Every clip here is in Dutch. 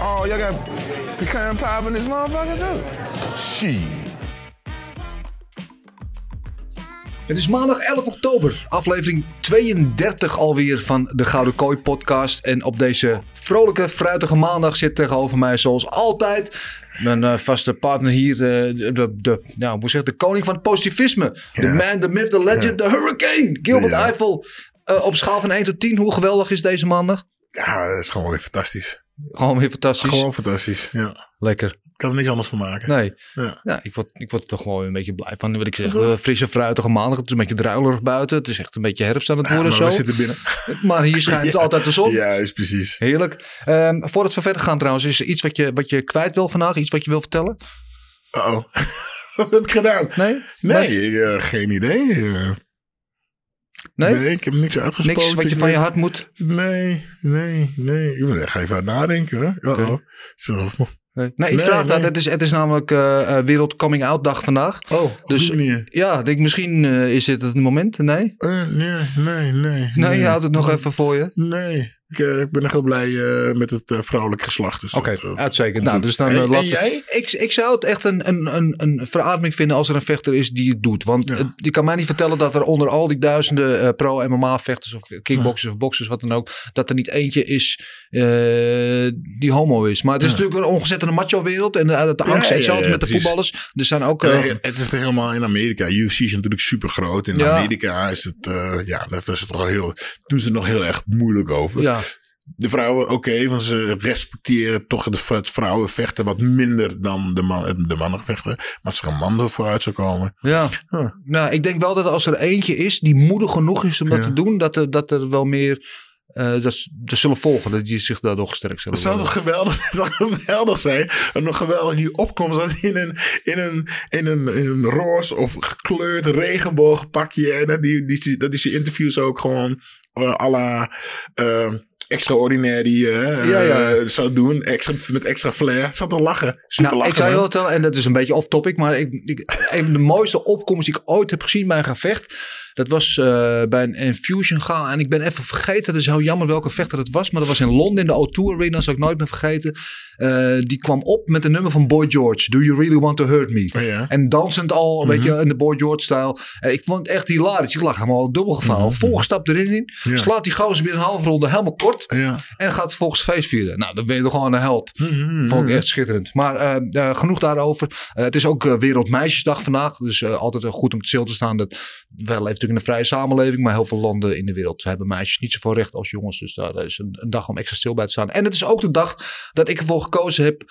Oh, y'all got pecan pie in this motherfucker too? Shit. Het is maandag 11 oktober, aflevering 32 alweer van de Gouden Kooi podcast. En op deze vrolijke, fruitige maandag zit tegenover mij zoals altijd mijn eh, vaste partner hier, eh, de, de, de, nou, hoe zeg de koning van het positivisme. De man, the myth, the legend, the hurricane. Gilbert Ja. Eiffel. Eh, op schaal van 1 tot 10, hoe geweldig is deze maandag? Ja, dat is gewoon weer fantastisch. Gewoon weer fantastisch. Gewoon fantastisch, ja. Lekker. Ik kan er niks anders van maken. Nee. Ja. Ja, ik word, ik word er toch gewoon een beetje blij van. Wat ik zeg, eh, frisse, fruitige maandag. Het is een beetje druilerig buiten. Het is echt een beetje herfst aan het Ja, worden maar zo. we zitten binnen. Maar hier schijnt Ja. altijd de zon. Juist, precies. Heerlijk. Ehm, voordat we verder gaan trouwens, is er iets wat je, wat je kwijt wil vandaag? Iets wat je wil vertellen? Uh-oh. Wat heb ik gedaan? Nee? Nee, eh, geen idee. eh. Nee? nee, ik heb niks uitgesproken. Niks wat je van je hart moet? Nee, nee, nee. Ik ga even aan het nadenken hoor. Zo. Nee, nee ik Nee, vraag dat. Het is, het is namelijk eh, Wereld Coming Out Dag vandaag. Oh, Dus-. Ja, ik denk misschien eh, is dit het moment. Nee? Nee, nee, nee. Nee, je houdt het nog even voor je. Nee. Ik, eh, ik ben heel blij eh, met het eh, vrouwelijk geslacht. Dus Oké, uitstekend. Nou, dus dan, En- en laten- jij? Ik, ik zou het echt een, een, een, een verademing vinden als er een vechter is die het doet. Want Ja. je kan mij niet vertellen dat er onder al die duizenden eh, pro-MMA-vechters of kickboxers of boxers, wat dan ook, dat er niet eentje is eh, die homo is. Maar het is Ja. natuurlijk een ontzettende macho-wereld en de, de angst. ja, hetzelfde ja, met de voetballers. Er zijn ook... eh, het is helemaal in Amerika. UFC is natuurlijk super groot. In Ja. Amerika is het, eh, ja, dat was het toch al heel, doen ze het nog heel erg moeilijk over. ja, De vrouwen, oké, want ze respecteren toch het, vrouwenvechten wat minder dan de, man, de mannen vechten. Maar als er een man er vooruit zou komen. ja. Huh. Nou, ik denk wel dat als er eentje is die moedig genoeg is om dat Ja. te doen, dat er, dat er wel meer... eh dat, er zullen volgen, dat die zich daardoor gesterkt zullen Dat zou toch geweldig, dat zou geweldig zijn. En nog geweldig die opkomst dat in een, in een, in een, in een roze of gekleurd regenboogpakje. En dat die, die, dat die zijn interviews ook gewoon uh, à la eh, extraordinary eh, Ja, ja. eh, zou doen. Extra, met extra flair. Zat te lachen. Super nou, lachen. ik zou je vertellen, en dat is een beetje off-topic, maar ik, ik, een van de mooiste opkomsten die ik ooit heb gezien bij een gevecht, dat was eh, bij een Infusion gaan. En ik ben even vergeten, het is heel jammer welke vechter het was, maar dat was in Londen in de O2 Arena, dat zal ik nooit meer vergeten. Eh, die kwam op met een nummer van Boy George, Do You Really Want To Hurt Me? Oh, ja. En dansend al, weet je, in de Boy George-stijl. Ik vond het echt hilarisch. Ik lag helemaal dubbel gevouwen. Volgestapt erin in. Ja. Slaat die gozer weer een halve ronde helemaal kort. Ja. En gaat vervolgens feest vieren. Nou, dan ben je toch gewoon een held. Mhm. Vond ik echt schitterend. Maar eh, genoeg daarover. Het is ook Wereldmeisjesdag vandaag. Dus altijd goed om te stil te staan. Dat, we leven natuurlijk in een vrije samenleving. Maar heel veel landen in de wereld hebben meisjes niet zoveel recht als jongens. Dus daar is een, een dag om extra stil bij te staan. En het is ook de dag dat ik ervoor gekozen heb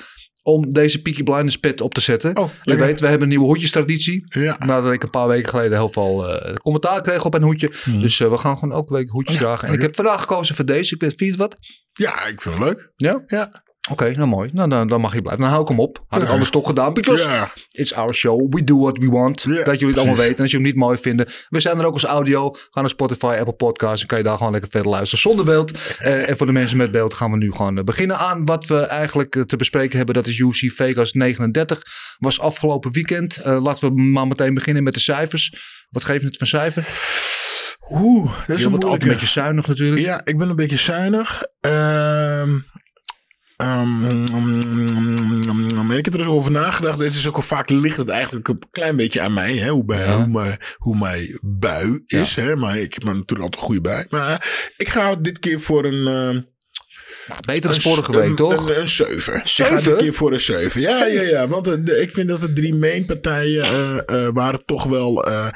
om deze Peaky Blinders pet op te zetten. Oh, Je weet, we hebben een nieuwe hoedjestraditie. Ja. Nadat ik een paar weken geleden heel veel eh, commentaar kreeg op mijn hoedje. Dus eh, we gaan gewoon elke week hoedjes dragen. En ik heb vandaag gekozen voor deze. Ik weet, vind je het wat? ja, ik vind het leuk. Ja? Ja. Oké, nou mooi. Nou, dan, dan mag je blijven. Dan hou ik hem op. Had ik anders toch gedaan. Because it's our show. We do what we want. Dat jullie het allemaal weten. En als je hem niet mooi vinden. We zijn er ook als audio. Ga naar Spotify, Apple Podcasts. En kan je daar gewoon lekker verder luisteren zonder beeld. Eh, en voor de mensen met beeld gaan we nu gewoon eh, beginnen aan wat we eigenlijk eh, te bespreken hebben. Dat is UFC Vegas 39. Was afgelopen weekend. Laten we maar meteen beginnen met de cijfers. Wat je het van cijfer? Oeh, dat is Je een altijd een beetje zuinig natuurlijk. Ja, ik ben een beetje zuinig. Ehm um, ik heb er over nagedacht. Dit is ook al vaak ligt het eigenlijk een klein beetje aan mij. Hè, hoe, bij, hoe, mijn, hoe mijn bui is. Hè, maar ik heb natuurlijk altijd een goede bui. Maar ik ga dit keer voor een. Uh, Beter dan vorige week, een- toch? Een, een 7. Ik ga een keer voor een 7. Ja, ja, ja. Want eh, de- ik vind dat de drie mainpartijen eh, eh, waren toch wel eh,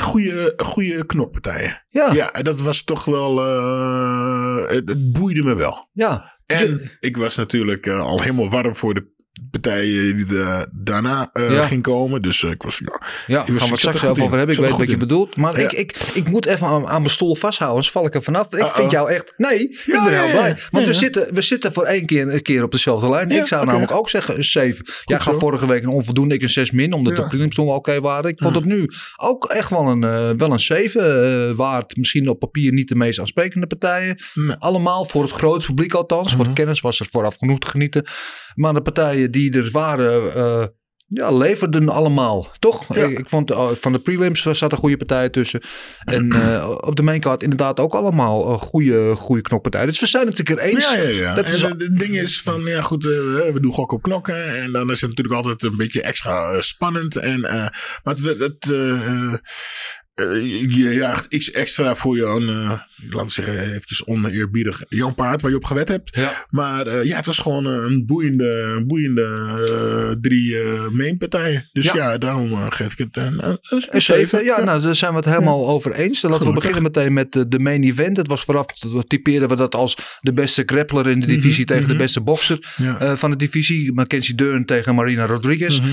goede, goede knoppartijen. Ja. Ja, en dat was toch wel... eh, het, het boeide me wel. Ja. En ik was natuurlijk eh, al helemaal warm voor de partijen die de, daarna eh Ja. ging komen. Dus eh, ik was... Ja, Ja, ik daar was- gaan we straks er over hebben. Ik weet wat je bedoelt. Maar Ja. ik, ik, ik moet even aan, aan mijn stoel vasthouden, anders val ik er vanaf. Ik vind jou echt... Nee, ik ben heel blij. Want we, zitten, we zitten voor één keer, een keer op dezelfde lijn. Ik zou namelijk ook zeggen een 7. Jij gaf vorige week een onvoldoende, ik een 6 min. Omdat de prelims toen oké waren. Ik vond het nu ook echt wel een, eh, wel een 7 eh, waard. Misschien op papier niet de meest aansprekende partijen. Nee. Allemaal voor het grote publiek althans. Voor de kennis was er vooraf genoeg te genieten. Maar de partijen die er waren... eh, ja, leverden allemaal, toch? Ja. Ik, ik vond eh, van de prelims zat een goede partij tussen. En eh, op de maincard inderdaad ook allemaal een goede, goede knokpartij. Dus we zijn het een keer eens. Ja, ja, ja. Dat en is, het ding is van, ja goed, we doen gok op knokken. En dan is het natuurlijk altijd een beetje extra spannend. En, maar het, het, eh, eh, eh, je jaagt iets extra voor jouw, uh, laten we zeggen, eventjes oneerbiedig, jouw paard waar je op gewet hebt. Ja. Maar eh, ja, het was gewoon eh, een boeiende, een boeiende eh, drie eh mainpartijen. Dus Ja. ja, daarom eh, geef ik het een, een, een een zeven. Ja, nou, daar zijn we het helemaal over eens. Dan laten we beginnen meteen met de, main event. Het was vooraf, typeerden we dat als de beste grappler in de divisie tegen de beste bokser Mhm, Ja. eh, van de divisie. Mackenzie Dern tegen Marina Rodriguez. Mhm.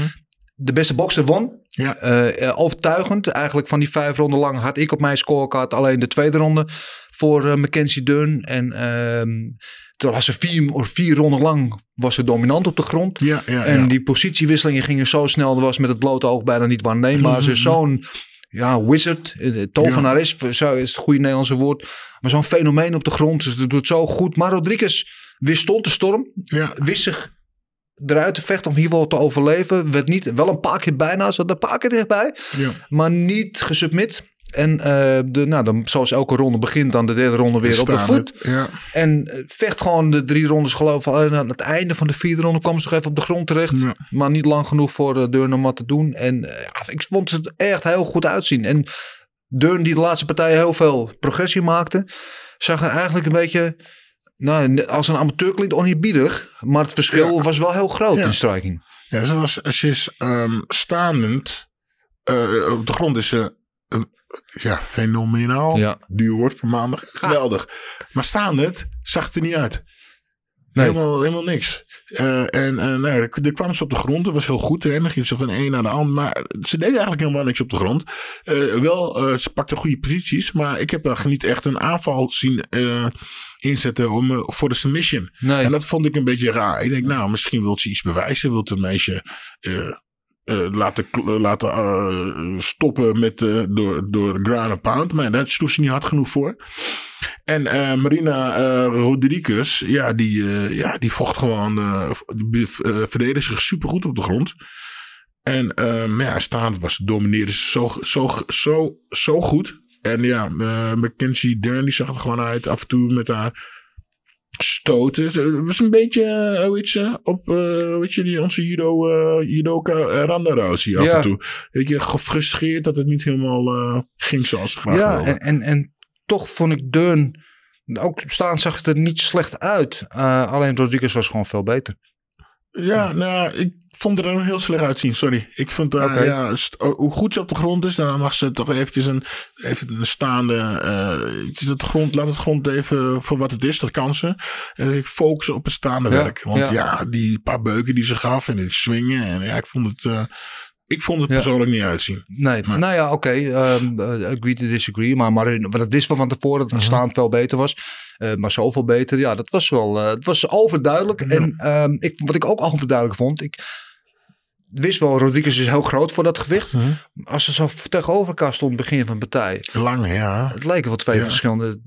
De beste bokser won. Ja. Eh, eh, overtuigend. Eigenlijk van die vijf ronden lang had ik op mijn scorecard alleen de tweede ronde voor eh, Mackenzie Dern. En ehm toen was ze vier, of vier ronden lang was ze dominant op de grond. Ja, ja, En die positiewisselingen gingen zo snel. Dat was met het blote oog bijna niet waarneembaar. Ze is zo'n ja, wizard. Tovenares zo is het goede Nederlandse woord. Maar zo'n fenomeen op de grond. Ze doet het zo goed. Maar Rodriguez weerstond de storm. ja. Wist zich eruit te vechten om hier wel te overleven. Werd niet, wel een paar keer bijna. Zat een paar keer dichtbij. ja. Maar niet gesubmit. En eh, de, nou, dan, zoals elke ronde begint, dan de derde ronde weer op de voet. het, Ja. En eh, vecht gewoon de drie rondes geloof ik. En aan het einde van de vierde ronde kwam ze nog even op de grond terecht. Ja. Maar niet lang genoeg voor uh, Deurne om wat te doen. En eh, ik vond het echt heel goed uitzien. En Deurne die de laatste partij heel veel progressie maakte. Zag er eigenlijk een beetje... Nou, als een amateur klinkt oneerbiedig. Maar het verschil Ja. was wel heel groot Ja. in striking. Ja, zoals ze is ehm staand. eh, op de grond is ze een, ja, fenomenaal. Ja. Duur woord voor maandag. Geweldig. Maar staand zag het er niet uit. Nee. Helemaal, helemaal niks. Eh, en en nou, ja, er, er kwam ze op de grond. Dat was heel goed. En dan ging ze van de een naar de ander. Maar ze deed eigenlijk helemaal niks op de grond. Eh, wel, eh, ze pakte goede posities. Maar ik heb er niet echt een aanval zien eh, inzetten om, eh, voor de submission. Nee. En dat vond ik een beetje raar. Ik denk, nou, misschien wil ze iets bewijzen. Wil het meisje eh, eh, laten, laten stoppen met, door, door ground and pound. Maar daar sloeg ze niet hard genoeg voor. En Marina Rodriguez, ja die, ja, die vocht gewoon, die, verdedigde zich supergoed op de grond. En ja, staand was domineerde ze zo, zo, zo, zo goed. En ja, eh, Mackenzie Dern die zag er gewoon uit af en toe met haar stoten. Het was een beetje, eh, hoe heet ze, op, eh weet je, die, onze judo, eh, judoka uh, Randa Rousey af Ja. en toe. Weet je, gefrustreerd dat het niet helemaal eh, ging zoals ze graag Ja, en, en, en toch vond ik Deun... Ook staan zag het er niet slecht uit. Eh, alleen Rodriguez was gewoon veel beter. Ja, nou, ik vond er heel slecht uitzien, sorry. Ik vond daar, ja, st- hoe goed ze op de grond is, dan mag ze toch eventjes een, even een staande, eh, het grond, laat het grond even voor wat het is, dat kan ze. Eh, ik focus op het staande Ja, werk. Want ja. ja. die paar beuken die ze gaf en het swingen, en ja, ik vond het, eh, ik vond het Ja. persoonlijk niet uitzien. Nee, Maar- nou ja, oké. ehm, eh, agree to disagree. Maar, maar dat wisten we van tevoren dat het Mhm. staand wel beter was. Eh, maar zoveel beter. Ja, dat was wel eh, het was overduidelijk. Ja. En ehm, ik, wat ik ook overduidelijk vond. Ik wist wel, Rodriguez is heel groot voor dat gewicht. Mhm. Als ze zo tegenover elkaar stond begin van de partij. Lang, ja. Het leken wel twee Ja. verschillende.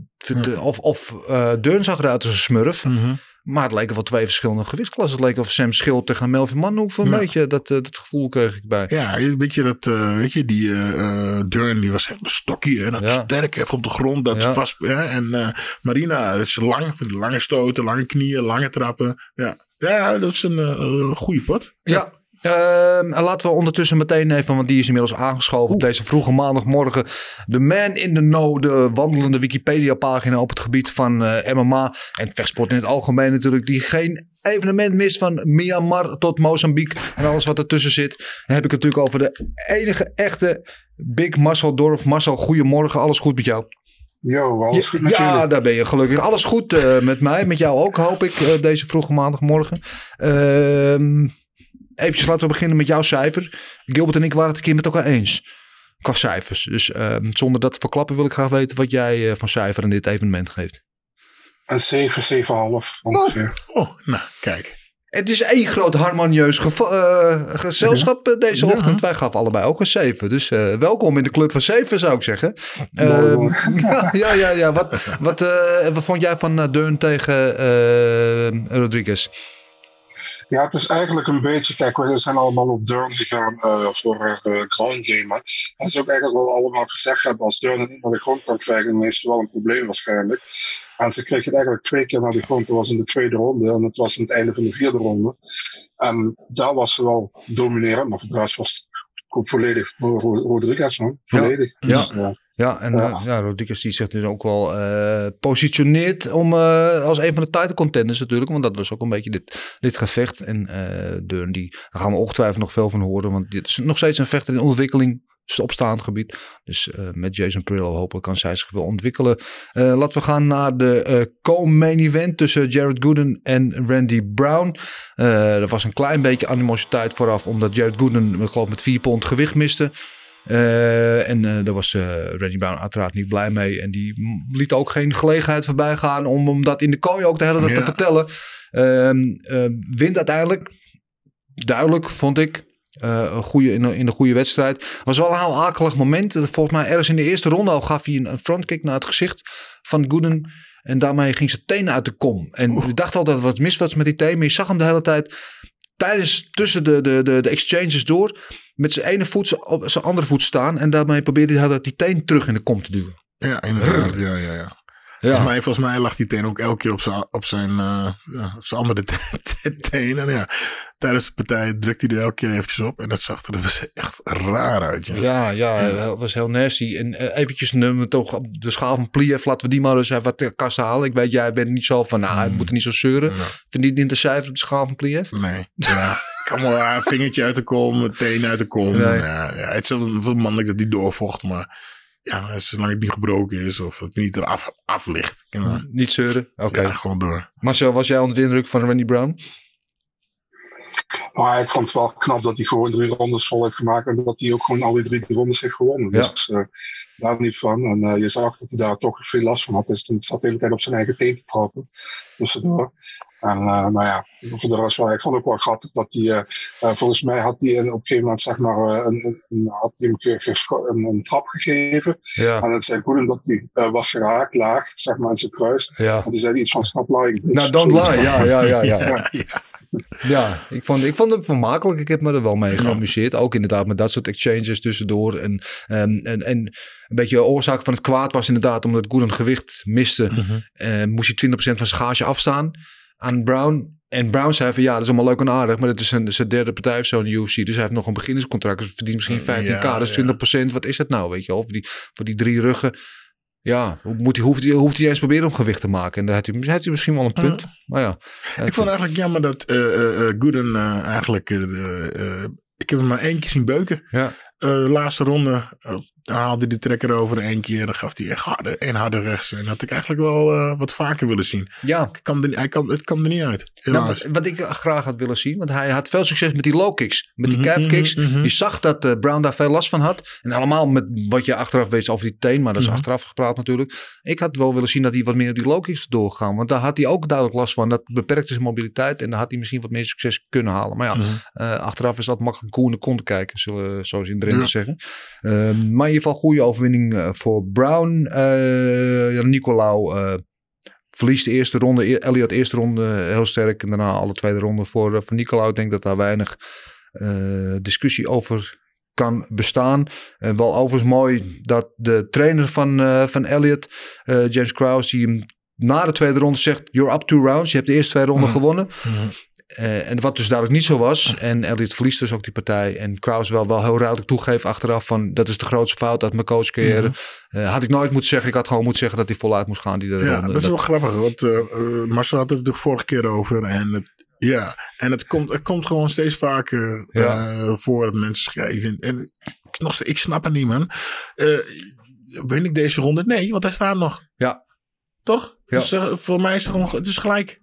Of, of eh Deun zag eruit als een smurf. Mhm. Maar het leken wel twee verschillende gewichtsklassen. Het leek of Sam Schild tegen Melvin Manhoef. Een Ja. beetje dat, eh, dat gevoel kreeg ik bij. Ja, weet je dat, eh, weet je, die Dern, die was echt een stokje en dat Ja. sterk even op de grond, dat Ja. vast, hè, en Marina, dat is lang, lange stoten, lange knieën, lange trappen, ja. Ja, dat is een goede pot. Ja, En laten we ondertussen meteen even, want die is inmiddels aangeschoven op deze vroege maandagmorgen. De man in the know, de wandelende Wikipedia-pagina op het gebied van eh, MMA en vechtsport in het algemeen natuurlijk. Die geen evenement mist van Myanmar tot Mozambique en alles wat ertussen zit. Dan heb ik het natuurlijk over de enige echte Big Marcel Dorf. Marcel, goedemorgen. Alles goed met jou? Yo, alles goed met ja, jullie? daar ben je gelukkig. Alles goed eh, met mij, met jou ook hoop ik, eh, deze vroege maandagmorgen. Ehm eventjes laten we beginnen met jouw cijfer. Gilbert en ik waren het een keer met elkaar eens. Qua cijfers. Dus ehm, zonder dat te verklappen wil ik graag weten wat jij eh, van cijfer aan dit evenement geeft. Een 7, 7,5 ongeveer. Oh, nou, kijk. Het is één groot harmonieus geva- eh, gezelschap eh, deze Ja. ochtend. Wij gaven allebei ook een 7. Dus eh, welkom in de club van 7 zou ik zeggen. Ehm, ja, ja, ja, ja. Wat, wat, eh, wat vond jij van uh, Deun tegen eh, Rodriguez? Ja, het is eigenlijk een beetje, kijk, we zijn allemaal op Durn gegaan eh, voor uh, ground game. Dat is ook eigenlijk wel allemaal gezegd hebben, als Durn niet naar de grond kan krijgen, dan ze wel een probleem waarschijnlijk. En ze kreeg het eigenlijk twee keer naar de grond, dat was in de tweede ronde en het was aan het einde van de vierde ronde. En daar was ze wel dominerend, maar voor de rest was het volledig voor Rodriguez, man. Volledig. Ja. Dus, uh, Ja, en ja. ja, Rodriguez die zich dus ook wel uh, positioneert om uh, als een van de title contenders natuurlijk. Want dat was ook een beetje dit, dit gevecht. En Deun, die, daar gaan we ongetwijfeld nog veel van horen. Want dit is nog steeds een vechter in ontwikkeling. Opstaand gebied. Dus uh, met Jason Perillo hopelijk kan zij zich wel ontwikkelen. Uh, laten we gaan naar de uh, co-main event tussen Jared Gooden en Randy Brown. er was een klein beetje animositeit vooraf. Omdat Jared Gooden, ik geloof met 4 pond gewicht miste. Uh, en uh, daar was uh, Randy Brown uiteraard niet blij mee. En die liet ook geen gelegenheid voorbij gaan om, om dat in de kooi ook de hele tijd ja. te vertellen. wint uiteindelijk, duidelijk vond ik, een goede, in, in de goede wedstrijd. was wel een heel akelig moment. Volgens mij ergens in de eerste ronde al gaf hij een, een frontkick naar het gezicht van Gooden. En daarmee ging zijn tenen uit de kom. En ik dacht al dat er wat mis was met die teen. Maar je zag hem de hele tijd tijdens tussen de, de, de, de exchanges door met zijn ene voet op zijn andere voet staan. En daarmee probeerde hij dat die teen terug in de kom te duwen. Ja, inderdaad. Ja, ja, ja. Ja. Volgens, mij, volgens mij lag die teen ook elke keer op zijn, op zijn, uh, ja, op zijn andere teen. En ja, tijdens de partij drukte hij er elke keer eventjes op. En dat zag er dus echt raar uit. Ja, ja, ja, dat was heel nasty. En uh, eventjes nummer toch op de schaal van Pliev. Laten we die maar eens even wat de kast halen. Ik weet, jij bent niet zo van, nou, hij moet er niet zo zeuren. Ja. Je niet de cijfer op de schaal van Pliev? Nee, ja. Kom maar, een vingertje uit de kom, een teen uit de kom. Nee. Ja, ja, het is wel mannelijk dat die doorvocht, maar ja, zolang het niet gebroken is of het niet eraf af ligt. Ja. Niet zeuren? Oké. Okay. Ja, gewoon door. Marcel, was jij onder de indruk van Randy Brown? Maar ik vond het wel knap dat hij gewoon drie rondes vol heeft gemaakt. En dat hij ook gewoon al die drie rondes heeft gewonnen. Ja. Dus uh, daar niet van. En uh, je zag dat hij daar toch veel last van had. Dus hij zat de hele tijd op zijn eigen teen te trappen. Tussendoor. En uh, nou ja, voor de rest wel. Ik vond het ook wel grappig dat hij, uh, uh, volgens mij had hij op een gegeven moment zeg maar een, had hij hem een, een, trap gegeven. Ja. En het zei Goeden dat hij was geraakt laag, zeg maar in zijn kruis. Ja. En toen zei hij iets van stop lying. Nou, don't lie. Ja, ja, ja, ja. ja. ja ik, vond, ik vond het vermakelijk. Ik heb me er wel mee geamuseerd. Ook inderdaad met dat soort exchanges tussendoor. En, en, en, en een beetje de oorzaak van het kwaad was inderdaad omdat Goeden gewicht miste. Mhm. Moest hij 20% van zijn gage afstaan aan Brown. En Brown zei van ja, dat is allemaal leuk en aardig, maar dat is zijn, zijn derde partij of zo in de UFC. Dus hij heeft nog een beginnerscontract, dus verdient misschien 15k. Ja, dus 20%, wat is het nou, weet je wel? Voor die, voor die drie ruggen. Ja, moet hij, hoeft, hij, hoeft hij eens proberen om gewicht te maken. En daar heeft hij, heeft hij misschien wel een punt. Uh, maar ja. Ik vond eigenlijk jammer dat uh, uh, Gooden uh, eigenlijk... ik heb hem maar één keer zien beuken. Ja. Uh, laatste ronde uh, haalde de trekker over één keer. Dan gaf hij echt harde en harde rechts. En dat had ik eigenlijk wel uh, wat vaker willen zien. Ja. Ik kan er, hij kan, het kwam er niet uit. Helaas. Nou, wat ik graag had willen zien. Want hij had veel succes met die low kicks. Met die mm -hmm, calf kicks. Mm -hmm. Je zag dat uh, Brown daar veel last van had. En allemaal met wat je achteraf weet over die teen. Maar dat is mm -hmm. achteraf gepraat natuurlijk. Ik had wel willen zien dat hij wat meer op die low kicks doorgaan. Want daar had hij ook duidelijk last van. Dat beperkte zijn mobiliteit. En daar had hij misschien wat meer succes kunnen halen. Maar ja, uh, achteraf is dat makkelijk koe in de kont kijken. Zullen, zoals in Drenthe ja. zeggen. Maar in ieder geval goede overwinning uh, voor Brown. Uh, Nicolau verliest de eerste ronde. Elliot de eerste ronde heel sterk. En daarna alle tweede ronde voor, voor Nicolau. Ik denk dat daar weinig discussie over kan bestaan. En wel overigens mooi dat de trainer van, van Elliot, James Krause, die hem na de tweede ronde zegt: You're up two rounds. Je hebt de eerste twee ronden mm. gewonnen. Mm. Eh, en wat dus duidelijk niet zo was. En Elliot verliest dus ook die partij. En Kraus wel, wel heel duidelijk toegeeft achteraf van... dat is de grootste fout uit mijn coachcarrière. Mhm. Eh, had ik nooit moeten zeggen. Ik had gewoon moeten zeggen dat hij voluit moest gaan. Die Ja, ronde. dat is wel grappig. Want eh, Marcel had het de vorige keer over. En het, ja, en het komt, het komt gewoon steeds vaker voor dat mensen schrijven. En ik, nog, ik snap het niet, man. Win ik deze ronde? Nee, want hij staat nog. Ja. Toch? Ja. Dus, voor mij is het gewoon het is gelijk.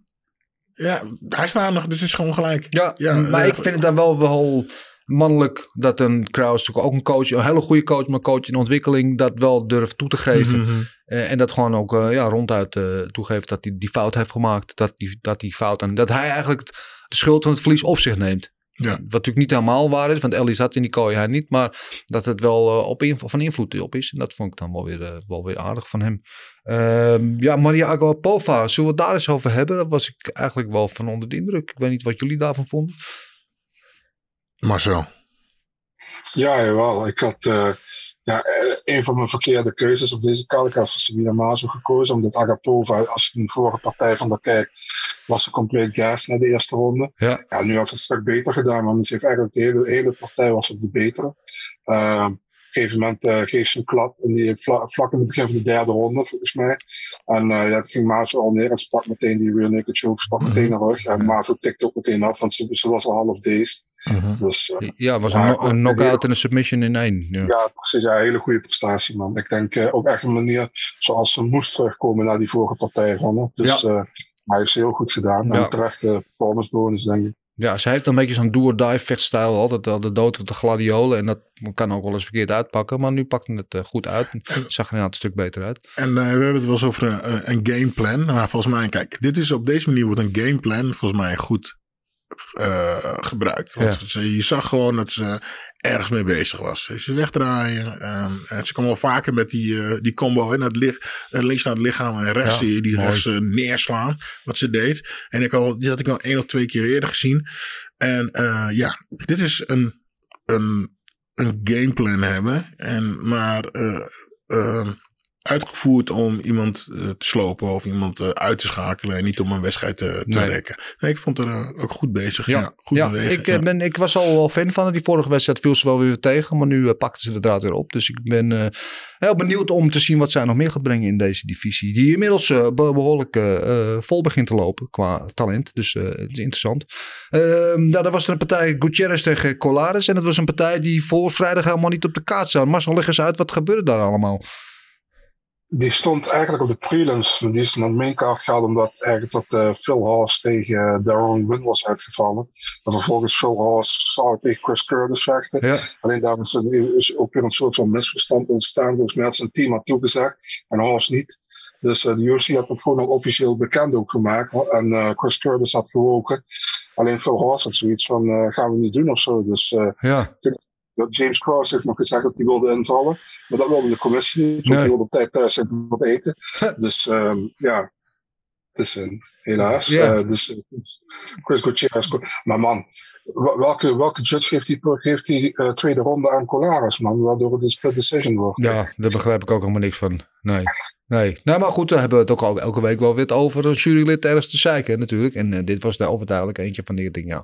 Ja, hij staat nog, dus het is gewoon gelijk. Ja, maar eh, ik vind het dan wel wel mannelijk dat een Kraus, ook een coach, een hele goede coach, maar een coach in ontwikkeling, dat wel durft toe te geven. Mhm. Eh, en dat gewoon ook eh, ja, ronduit eh, toegeeft dat hij die fout heeft gemaakt. Dat die, dat die fout en dat hij eigenlijk het- de schuld van het verlies op zich neemt. Ja. Wat natuurlijk niet helemaal waar is, want Ellie zat in die kooi, hij niet. Maar dat het wel eh, op inv- van invloed op is. En dat vond ik dan wel weer, eh, wel weer aardig van hem. Ehm, ja, Maria Agapova, zullen we het daar eens over hebben? Daar was ik eigenlijk wel van onder de indruk. Ik weet niet wat jullie daarvan vonden. Marcel. Ja, jawel. Ik had eh, ja, een van mijn verkeerde keuzes op deze. Ik had Sabina Mazo gekozen, omdat Agapova, als je de vorige partij van haar kijkt, was ze compleet gas na de eerste ronde. Ja. Ja, nu had ze het stuk beter gedaan, want ze heeft eigenlijk de hele, hele partij was het de betere. Ehm, op een gegeven moment eh, geeft ze een klap en die vla- vlak in het begin van de derde ronde, volgens mij. En eh, ja, het ging Mazo al neer en ze pakt meteen die rear naked choke, ze pakt meteen naar rug. En Mazo tikt ook meteen af, want ze, ze was al half dazed. Dus, eh, Ja, het was een, no- knockout en een submission in één. Ja. ja, precies. Ja, een hele goede prestatie, man. Ik denk eh, ook echt een manier zoals ze moest terugkomen naar die vorige partij van. Dus Ja. Eh, hij heeft ze heel goed gedaan. Ja. En terecht de performance bonus, denk ik. Ja, ze heeft een beetje zo'n do-or-die vechtstijl. Altijd al de dood van de gladiolen. En dat kan ook wel eens verkeerd uitpakken. Maar nu pakte het eh, goed uit. En het zag er inderdaad een stuk beter uit. En eh, we hebben het wel eens over een, een gameplan. Maar volgens mij, kijk, dit is op deze manier wordt een gameplan volgens mij goed eh, gebruikt. Want Ja. ze, je zag gewoon dat ze ergens mee bezig was. Ze wegdraaien. ehm, en ze kwam wel vaker met die, eh, die combo hè, naar het licht, links naar het lichaam en rechts Ja, die, rechts eh, neerslaan. Wat ze deed. En ik al, die had ik al één of twee keer eerder gezien. En ja, dit is een, een, een gameplan hebben. En maar eh, ehm, uitgevoerd om iemand eh, te slopen of iemand eh, uit te schakelen en niet om een wedstrijd te, te Nee. rekken. Nee, ik vond haar eh, ook goed bezig. Ja, goed ja bewegen. ik, ben, ik was al wel fan van. Die vorige wedstrijd viel ze wel weer tegen. Maar nu pakten ze de draad weer op. Dus ik ben heel benieuwd om te zien wat zij nog meer gaat brengen in deze divisie. Die inmiddels behoorlijk vol begint te lopen qua talent. Dus het is interessant. nou, dan was er een partij Gutierrez tegen Colares. En dat was een partij die voor vrijdag helemaal niet op de kaart staat. Marcel, leg eens uit wat gebeurde daar allemaal. Die stond eigenlijk op de prelims. Die is naar de maincard gehaald omdat eigenlijk dat uh, Phil Haas tegen uh, Darren Wynn was uitgevallen. En vervolgens Phil Haas zou tegen Chris Curtis vechten. Ja. Alleen daar is, is, ook weer een soort van misverstand ontstaan. Volgens mij had zijn team had toegezegd en Haas niet. Dus uh, de UFC had dat gewoon al officieel bekend ook gemaakt. En Chris Curtis had gewogen. Alleen Phil Haas had zoiets van gaan we niet doen of zo. Dus ja. James Cross heeft nog gezegd dat hij wilde invallen. Maar dat wilde de commissie niet. Want Nee. die wilde op tijd thuis zijn te eten. Dus um, ja, het is een, helaas. Ja. Uh, dus Chris Gutierrez. Maar man, welke, welke judge geeft die, die uh, tweede ronde aan Colares, man? Waardoor het een split decision wordt. Ja, daar begrijp ik ook helemaal niks van. Nee. Nee. Nou, maar goed, daar hebben we het ook elke week wel weer over een jurylid ergens te zeiken natuurlijk. En uh, dit was daar overduidelijk eentje van die ja,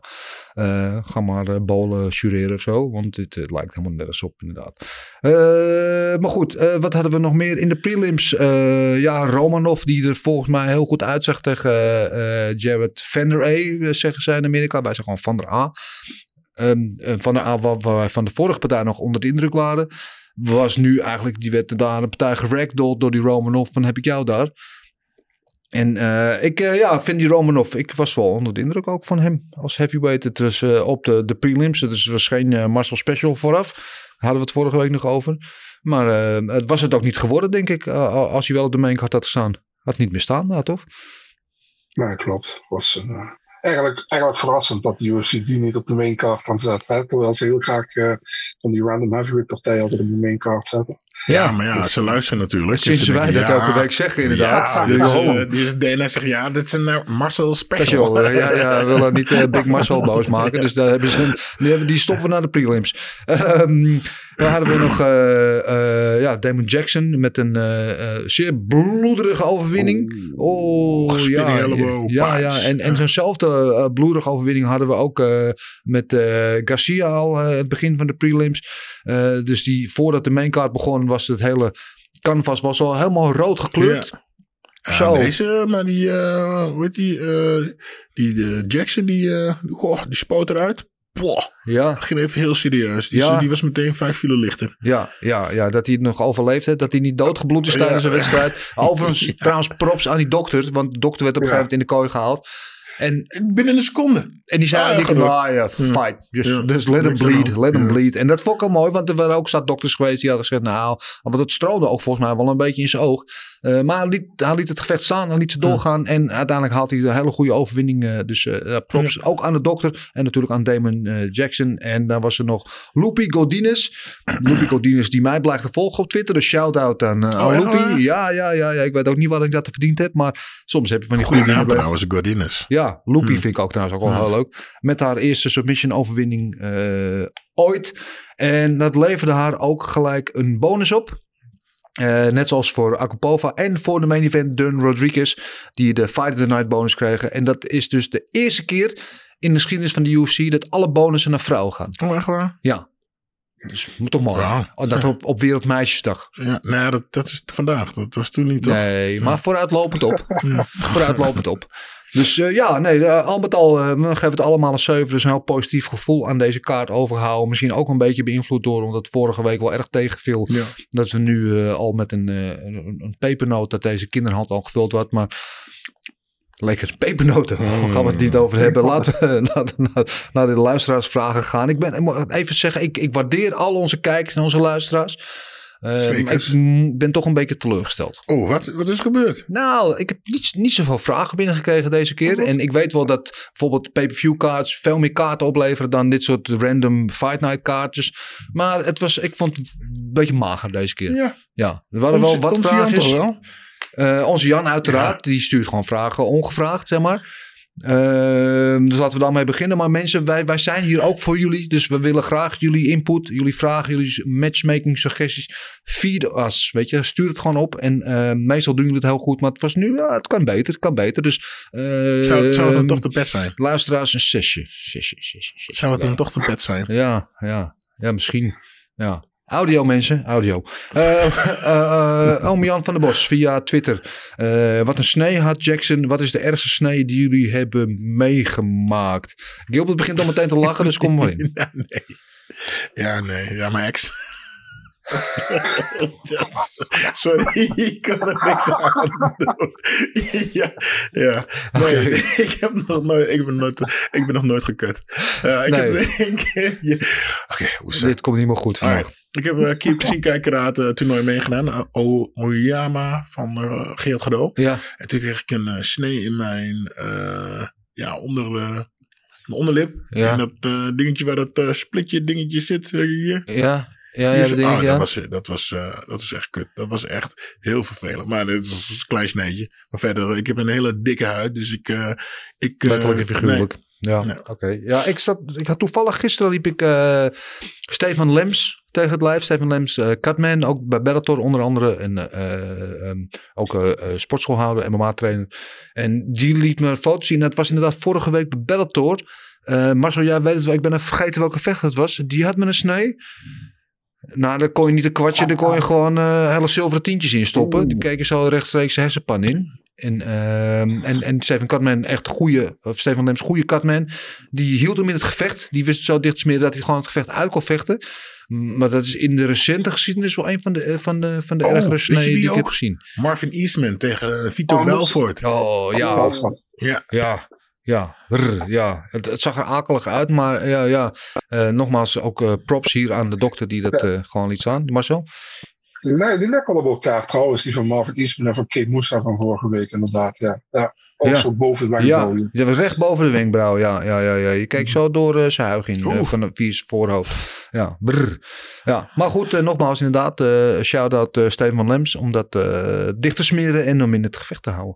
uh, ga maar bolen jureren of zo. Want dit lijkt helemaal nergens op inderdaad. Maar goed, wat hadden we nog meer in de prelims? ja, Romanov die er volgens mij heel goed uitzag tegen Jared Van der A, zeggen zij in Amerika. Wij zeggen gewoon Van der A. Um, van der A waar wij van de vorige partij nog onder de indruk waren was nu eigenlijk, die werd daar een partij geragdolled door die Romanov. Van heb ik jou daar? En uh, ik uh, ja, vind die Romanov, ik was wel onder de indruk ook van hem als heavyweight. Het was op de, de prelims, het was geen Marcel Special vooraf. Daar hadden we het vorige week nog over. Maar het was het ook niet geworden, denk ik, als hij wel op de maincard had gestaan. Had niet meer staan, nou, toch? Nee, klopt. Was een, eigenlijk, eigenlijk verrassend dat de UFC die niet op de maincard kan zetten. Hè? Terwijl ze heel graag uh, van die random heavyweight partijen altijd op de maincard zetten. Ja, maar ja, ze luisteren natuurlijk. Sinds Dus ze wij denken, dat ja, elke week zeggen, inderdaad. Ja, dit is, uh, die DNA zegt ja, dit is een uh, Marcel special. special. ja, ja, we willen niet uh, Big Marcel boos maken. Dus daar hebben ze een, die, hebben, die stoppen we naar de prelims. Um, Dan hadden we nog eh, eh, ja, Damon Jackson met een eh, zeer bloederige overwinning. Oh, Oh, ja, elbow, ja, ja. En, en zo'nzelfde bloederige overwinning hadden we ook met Garcia al het begin van de prelims. Dus die, voordat de maincard begon was het hele canvas was al helemaal rood gekleurd. Ja. Zo. Deze, maar die, eh hoe heet die, die Jackson, die, goh, die spoot eruit. Boah, Ja. ging even heel serieus. Die, Ja. die was meteen vijf kilo lichter. Ja, ja, ja, dat hij het nog overleefd heeft. Dat hij niet doodgebloed is Ja. tijdens de wedstrijd. Overigens, trouwens, props aan die dokter. Want de dokter werd op een gegeven moment in de kooi gehaald. En, Binnen een seconde. en die zei Ah, ja, die ah ja, fight. Just, Ja, just let him bleed, let him Ja. bleed. En dat vond ik al mooi, want er waren ook zat dokters geweest die hadden gezegd, nou, want het stroomde ook volgens mij wel een beetje in zijn oog. Eh, maar hij liet, hij liet het gevecht staan, hij liet ze doorgaan. En uiteindelijk haalt hij een hele goede overwinning. eh, dus eh, ja, props ook aan de dokter en natuurlijk aan Damon eh, Jackson. En dan was er nog Loopy Godinez. Loopy Godinez die mij blijft volgen op Twitter. Dus shout-out aan, eh, aan Oh, Loopy. Ja, ja, ja, ja, ik weet ook niet wat ik dat verdiend heb. Maar soms heb je van die Goede goede naam dingen. trouwens, Godinez. Ja, Loopy Hmm. vind ik ook trouwens ook wel Ja. heel leuk. Met haar eerste submission overwinning eh, ooit. En dat leverde haar ook gelijk een bonus op. Eh, net zoals voor Akupova en voor de main event Dun Rodriguez. Die de Fight of the Night bonus kregen. En dat is dus de eerste keer in de geschiedenis van de UFC dat alle bonussen naar vrouwen gaan. Oh, echt waar? Ja. Dus moet toch mooi. Oh, dat op, op Wereldmeisjesdag. Ja, nee, dat, dat is vandaag. Dat was toen niet, toch? Nee, maar vooruitlopend op. vooruitlopend op. Dus eh, ja, nee, eh, al met al, we geven het allemaal een 7. Dus een heel positief gevoel aan deze kaart overgehouden. Misschien ook een beetje beïnvloed door, omdat het vorige week wel erg tegenviel. Ja. Dat we nu al met een, een, een pepernoot, dat deze kinderhand al gevuld wordt. Maar lekker pepernoten, daar gaan we het niet over hebben. Laten we naar, naar de luisteraarsvragen gaan. Ik ben, even zeggen, ik, ik waardeer al onze kijkers en onze luisteraars. Eh, maar ik ben toch een beetje teleurgesteld. Oh, wat, wat is gebeurd? Nou, ik heb niet, niet zoveel vragen binnengekregen deze keer. En ik weet wel dat bijvoorbeeld pay-per-view kaarts veel meer kaarten opleveren dan dit soort random fight night kaartjes. Maar het was, ik vond het een beetje mager deze keer. Ja. Ja, er waren wel wat vragen. Eh, onze Jan uiteraard, die stuurt gewoon vragen ongevraagd, zeg maar. Ehm, dus laten we daarmee beginnen. Maar mensen, wij, wij zijn hier ook voor jullie. Dus we willen graag jullie input, jullie vragen, jullie matchmaking suggesties. Feed us, weet je. Stuur het gewoon op. En eh, meestal doen jullie het heel goed. Maar het was nu, ja, het kan beter, het kan beter. Dus Zou, zou het dan toch de pet zijn? luisteraars een zesje. Zesje, zesje, zesje. Zou het dan toch de pet zijn? Ja, ja, ja, misschien. Ja. Audio mensen, audio. Eh eh, eh, Oom Jan van der Bos via Twitter. Eh, wat een snee had Jackson. Wat is de ergste snee die jullie hebben meegemaakt? Gilbert begint al meteen te lachen, dus kom maar in. Ja, nee. Ja, nee. Ja, mijn ex. Sorry, ik kan er niks aan doen. Ja, ja. Nee, ik heb nog nooit, ik ben nooit, ik ben nog nooit gekut. Ik Nee. heb één keer, Oké, zit Dit komt niet meer goed vandaag. Ik heb uh, Kyokushin Kijkeraad toernooi meegedaan. Uh, o Oyama van uh, Geert Gado. Ja. En toen kreeg ik een uh, snee in mijn uh, ja, onder, uh, mijn onderlip. Ja. En dat uh, dingetje waar dat uh, splitje dingetje zit uh, hier. Ja, ja, ja, Dus, dat dingetje, oh, ja. dat, was, dat, was, uh, dat was echt kut. Dat was echt heel vervelend. Maar dit was een klein sneetje. Maar verder, ik heb een hele dikke huid. Dus ik... Uh, ik Letterlijk en figuurlijk. Ja, oké. Ja, ik, zat, ik had toevallig gisteren liep ik eh, Stefan Lems tegen het lijf. Stefan Lems, eh Cutman, ook bij Bellator onder andere. En eh, ehm, ook sportschoolhouder, MMA-trainer. En die liet me een foto zien. Dat was inderdaad vorige week bij Bellator. Marcel, jij weet het wel. Ik ben even vergeten welke vecht het was. Die had me een snee. Nou, daar kon je niet een kwartje, daar kon je gewoon eh, hele zilveren tientjes in stoppen. Die keken zo rechtstreeks hersenpan in. En, ehm, en, en Stefan Katman, echt goede, of Stefan Lems, goede Katman. Die hield hem in het gevecht. Die wist zo dicht te smeren dat hij gewoon het gevecht uit kon vechten. Maar dat is in de recente geschiedenis wel een van de, eh, van de, van de Oh, ergere die ik heb ook? gezien. Marvin Eastman tegen uh, Vito Belfort. Oh ja, Ja. ja, ja, ja. Het, het zag er akelig uit, maar ja, ja. Eh, nogmaals ook eh, props hier aan de dokter die dat eh, gewoon liet staan. Marcel? Die, die wel op elkaar trouwens, die van Marvin Eastman en van Kate Moussa van vorige week inderdaad. Ja, ja. ook Ja. zo boven de wenkbrauw. ja, recht boven de wenkbrauw. Ja, ja, ja, ja. Je keek zo door eh, zijn huig in, eh, van zijn voorhoofd. Ja, ja. maar goed, eh, nogmaals inderdaad, shout-out Steven Lems om dat dicht te smeren en om in het gevecht te houden.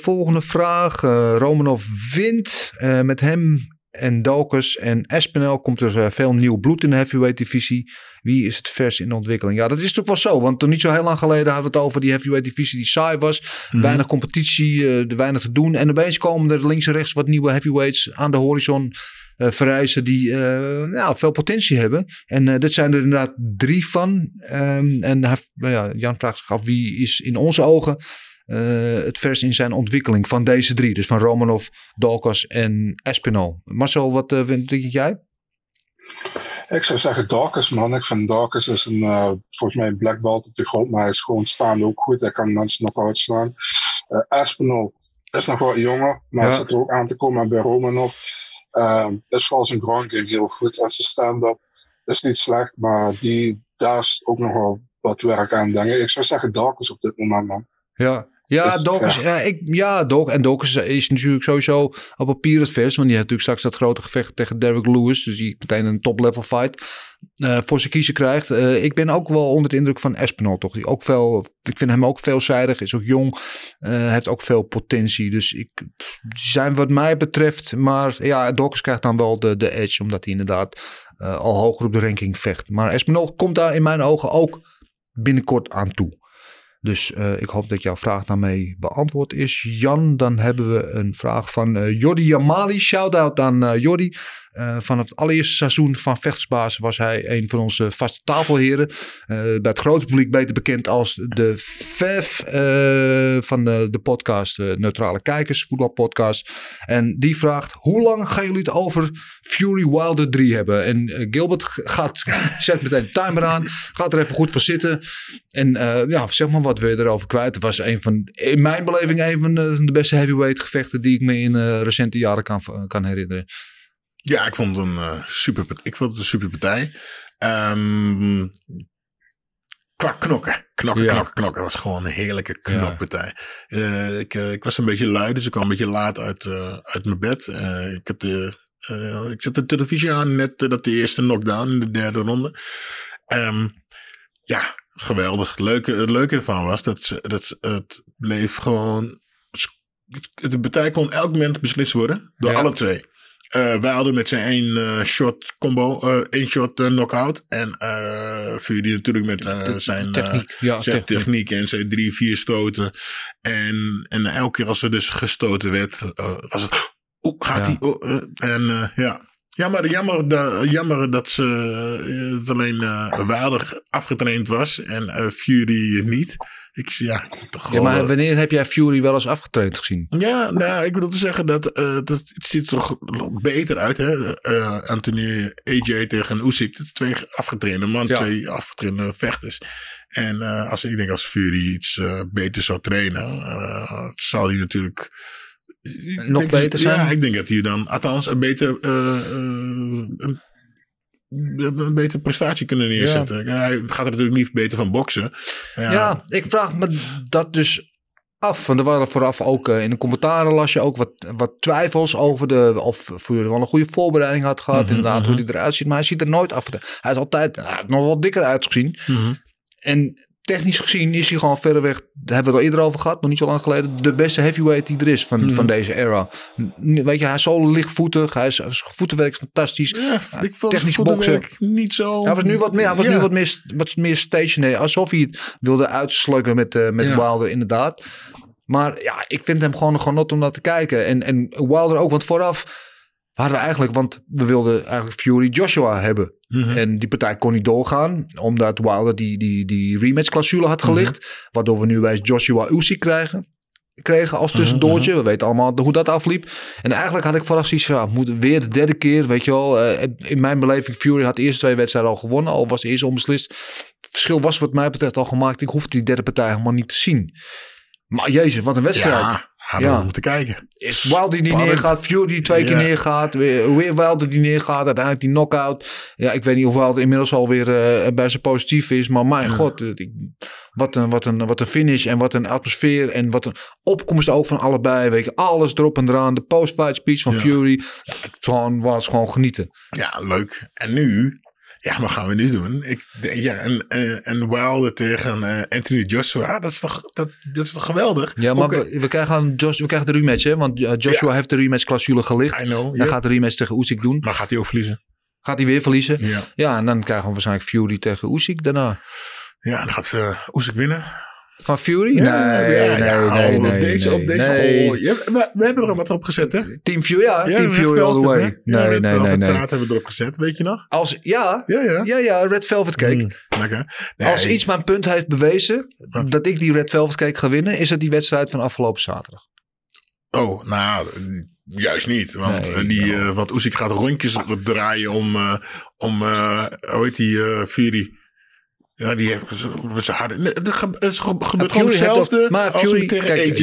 Volgende vraag. Romanov wint. Met hem en Dawkins en Espinel komt er eh, veel nieuw bloed in de heavyweight divisie. Wie is het vers in de ontwikkeling? Ja, dat is natuurlijk wel zo. Want toen niet zo heel lang geleden hadden we het over die heavyweight divisie die saai was. Mhm. Weinig competitie, eh, er weinig te doen. En opeens komen er links en rechts wat nieuwe heavyweights aan de horizon eh verrijzen die nou, veel potentie hebben. En dit zijn er inderdaad drie van. Ehm, en hij, nou ja, Jan vraagt zich af wie is in onze ogen het vers in zijn ontwikkeling van deze drie. Dus van Romanov, Dolkas en Espinal. Marcel, wat eh, vind denk jij? Ik zou zeggen Dawkins, man. Ik vind Dawkins is een, eh, volgens mij een black belt op de grond, maar hij is gewoon staande ook goed. Hij kan mensen nog uitslaan. Eh Aspinall is nog wat jonger, maar Ja. hij zit er ook aan te komen bij Romanov. Uh, is vooral zijn ground game heel goed. En zijn stand-up is niet slecht, maar die, daar is ook nog wel wat werk aan, denk ik. Ik zou zeggen Dawkins op dit moment, man. Ja, ja, Dus, ja. ja. ik, ja en Dawkins is natuurlijk sowieso op papier het vers. Want die heeft natuurlijk straks dat grote gevecht tegen Derrick Lewis. Dus die meteen een top-level fight eh, voor zijn kiezen krijgt. Eh, ik ben ook wel onder de indruk van Espinal, toch? Die ook veel, ik vind hem ook veelzijdig, is ook jong. eh, heeft ook veel potentie. Dus ik, zijn wat mij betreft. Maar ja, Dawkins krijgt dan wel de, de edge. Omdat hij inderdaad eh, al hoger op de ranking vecht. Maar Espinal komt daar in mijn ogen ook binnenkort aan toe. Dus eh, ik hoop dat jouw vraag daarmee beantwoord is. Jan, dan hebben we een vraag van eh Jordi Jamali. Shout-out aan eh Jordi. Eh, vanaf het allereerste seizoen van Vechtsbaas was hij een van onze vaste tafelheren. Eh, bij het grote publiek beter bekend als de VEF eh, van de, de podcast Neutrale Kijkers, voetbalpodcast. En die vraagt, hoe lang gaan jullie het over Fury Wilder 3 hebben? En Gilbert gaat, zet meteen de timer aan, gaat er even goed voor zitten. En ja, zeg maar wat wil je erover kwijt? Het was een van, in mijn beleving, een van de, beste heavyweight gevechten die ik me in recente jaren kan, kan herinneren. Ja, ik vond het een eh, super, ik vond het een super partij. Ehm, qua knokken. Knokken, Ja. knokken, knokken. was gewoon een heerlijke knokpartij. Eh, ik, eh, ik was een beetje lui, dus ik kwam een beetje laat uit, uit mijn bed. Ik, heb de, ik zet de televisie aan net dat de eerste knockdown in de derde ronde. Ehm, ja, geweldig. Leuke, het leuke ervan was dat, ze- dat het bleef gewoon... De partij kon elk moment beslist worden door Ja. alle twee. Wij hadden met zijn één shot combo, eh één shot knockout. En eh Fury natuurlijk met zijn, techniek, ja, zijn techniek. techniek en zijn drie, vier stoten. En, en elke keer als er dus gestoten werd, was het. Oeh, gaat Ja. hij? Oh, en ja. Jammer, jammer, jammer dat ze het alleen waardig afgetraind was en Fury niet. Ik, ja, toch Ja, maar eh, wanneer heb jij Fury wel eens afgetraind gezien? ja, nou, ik bedoel te zeggen dat, eh, dat het ziet er toch beter uit. Hè? Eh, Anthony AJ tegen Usyk, twee afgetrainde man, Ja. twee afgetrainde vechters. En als ik denk als Fury iets beter zou trainen, zal hij natuurlijk Nog beter zijn? Ja, ik denk dat hij dan althans een beter een, een betere prestatie kunnen neerzetten. Hij gaat er natuurlijk niet beter van boksen. Ja, Ja, ik vraag me dat dus af. Want er waren vooraf ook eh, in de commentaren las je ook wat, wat twijfels over de, of Fury wel een goede voorbereiding had gehad. Mhm, inderdaad, mhm. hoe hij eruit ziet. Maar hij ziet er nooit af. Hij is altijd heeft nog wel dikker uitgezien. Mhm. En technisch gezien is hij gewoon verreweg, daar hebben we het al eerder over gehad, nog niet zo lang geleden, de beste heavyweight die er is van, Mhm. van deze era. Weet je, hij is zo lichtvoetig, hij is, zijn voetenwerk is fantastisch. Ja, ik vond technisch voetenwerk niet zo... Hij was nu wat meer, hij was Ja. nu wat meer, wat meer stationary. Alsof hij het wilde uitslukken met, eh, met. Wilder, inderdaad. Maar ja, ik vind hem gewoon een genot om naar te kijken. En, en Wilder ook, want vooraf hadden we eigenlijk, want we wilden eigenlijk Fury Joshua hebben. Mhm. En die partij kon niet doorgaan, omdat Wilder die, die, die rematch clausule had Mhm. gelicht. Waardoor we nu bij Joshua Usyk krijgen. Kregen als tussendoortje. We weten allemaal hoe dat afliep. En eigenlijk had ik vooraf zoiets van, ja, moet weer de derde keer, weet je wel. eh, in mijn beleving, Fury had de eerste twee wedstrijden al gewonnen. Al was de eerste onbeslist. Het verschil was wat mij betreft al gemaakt. Ik hoefde die derde partij helemaal niet te zien. Maar jezus, wat een wedstrijd. Ja, hadden Ja. we moeten kijken. Is Wilder die neergaat, Fury die twee keer Ja. neergaat, weer, weer Wilder die neergaat, uiteindelijk die knockout. Ja, ik weet niet of Wilder inmiddels alweer eh bij zijn positief is, maar mijn god, eh, ik- wat een, wat, een, wat een finish en wat een atmosfeer en wat een opkomst ook van allebei. Weet je, alles erop en eraan, de post-fight speech van Ja. Fury, ja, het gewoon, was gewoon genieten. Ja, leuk. En nu Ja, wat gaan we nu doen? Ik, ja, en, en, en Wilder tegen eh, Anthony Joshua, dat is toch, dat, dat is toch geweldig? Ja, maar Ook, eh, we, we, krijgen een Josh, we krijgen de rematch, hè? Want eh, Joshua heeft de rematch clausule gelicht. I know, Hij ja. gaat de rematch tegen Usyk doen. Maar gaat hij ook verliezen? Gaat hij weer verliezen? Ja. Ja, en dan krijgen we waarschijnlijk Fury tegen Usyk daarna. Ja, dan gaat ze Oezik winnen. Van Fury? Nee, ja, nee, ja, nee, op nee, deze, nee, op deze nee. oh, we, we hebben er wat op gezet, hè? Team Fury, ja. Ja, Team Fury all the way. Nee, Ja, Red nee, nee, Velvet nee. hebben we erop gezet, weet je nog? Als, ja, Ja, ja. ja, ja, Red Velvet Cake. Mm, lekker. Nee, Als iets mijn punt heeft bewezen dat ik die Red Velvet Cake ga winnen, is het die wedstrijd van afgelopen zaterdag. Oh, nou, juist niet. Want, Nee, eh, die, eh want Oezik gaat rondjes draaien om, eh, om eh, hoe heet die, Fury. Ja, die heeft harde. Nee, het ge- het ge- gebeurt gewoon hetzelfde maar als Fury- tegen kijk,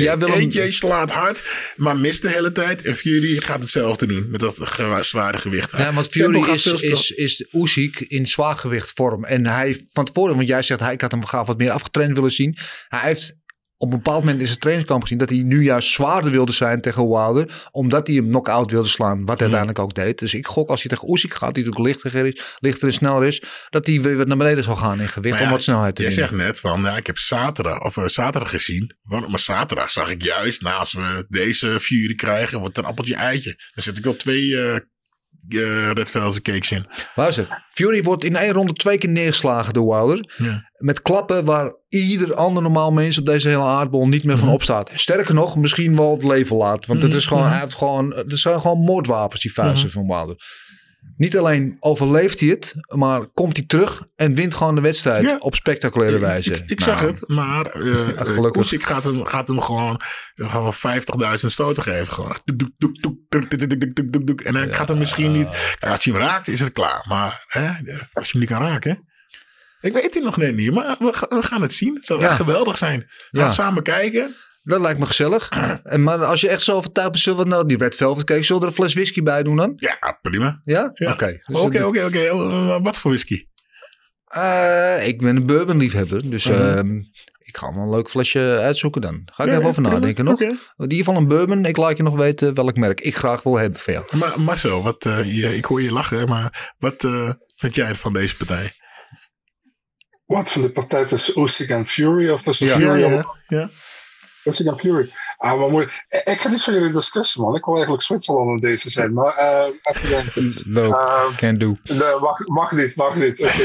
AJ. slaat hard, maar mist de hele tijd. En Fury gaat hetzelfde doen met dat zware gewicht. Ja, want Fury is, is, is Usyk in zwaargewicht vorm. En hij van tevoren, want jij zegt hij ik had hem graag wat meer afgetraind willen zien. Hij heeft op een bepaald moment in zijn trainingskamp gezien dat hij nu juist zwaarder wilde zijn tegen Wilder. Omdat hij hem knock-out wilde slaan. Wat hij uiteindelijk ook deed. Dus ik gok als hij tegen Usyk gaat, die natuurlijk lichter is, lichter en sneller is. Dat hij weer wat naar beneden zal gaan in gewicht Maar om ja, wat snelheid te winnen. zegt net van, ja, ik heb zaterdag, of, eh, zaterdag gezien. Maar zaterdag zag ik juist, nou, als we deze Fury krijgen, wordt een appeltje eitje. Dan zet ik wel twee eh eh, Red Velvet cakes in. Luister, Fury wordt in één ronde twee keer neergeslagen door Wilder. Ja. Met klappen waar ieder ander normaal mens op deze hele aardbol niet meer van opstaat. Sterker nog, misschien wel het leven laat. Want het is gewoon, hij heeft gewoon, het zijn gewoon moordwapens, die vuisten van Wilder. Niet alleen overleeft hij het, maar komt hij terug en wint gewoon de wedstrijd op spectaculaire wijze. Ik, ik, zeg nou, het, maar eh, uh, eh, ik gaat hem, gaat hem gewoon, eh, gewoon 50.000 stoten geven. Gewoon. En dan gaat hem misschien niet... Als je hem raakt, is het klaar. Maar hè, als je hem niet kan raken... Ik weet het nog net niet, maar we, gaan het zien. Het zou echt geweldig zijn. We ja. samen kijken. Dat lijkt me gezellig. En, maar als je echt zo overtuigd bent, zullen we nou die Red Velvet Cake, zullen we er een fles whisky bij doen dan? Ja, prima. Ja? Ja. Oké. Dus Oké, dat- oké, oké. Eh, Wat voor whisky? Eh, ik ben een bourbon liefhebber, dus Mhm. ehm, ik ga wel een leuk flesje uitzoeken dan. Ga ik Ja, even over prima. nadenken nog. Oké. In ieder geval een bourbon. Ik laat je nog weten welk merk ik graag wil hebben van jou. Maar Marcel, wat, eh, je, ik hoor je lachen, maar wat eh, vind jij van deze partij? Wat van de partij tussen Usyk en Fury? Of tussen Ja, Fury ja, ja. ja. En Fury? Ah, maar mooi. Ik, ga niet van jullie discussie, man. Ik wil eigenlijk Zwitserland in deze zijn. Maar eh even denken. No, Ehm, can do. Nee, mag, mag niet, mag niet. Oké.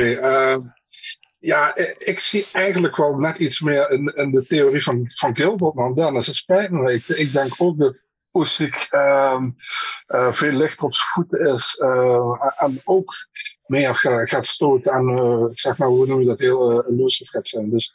ja, ik, zie eigenlijk wel net iets meer in, in de theorie van, van Gilbert dan Dennis. Het spijt me. Ik, ik denk ook dat ehm, eh, veel lichter op zijn voeten is. eh, en ook meer ga- gaat stoten aan, eh, zeg maar, hoe noem je dat, heel eh, elusive gaat zijn. Dus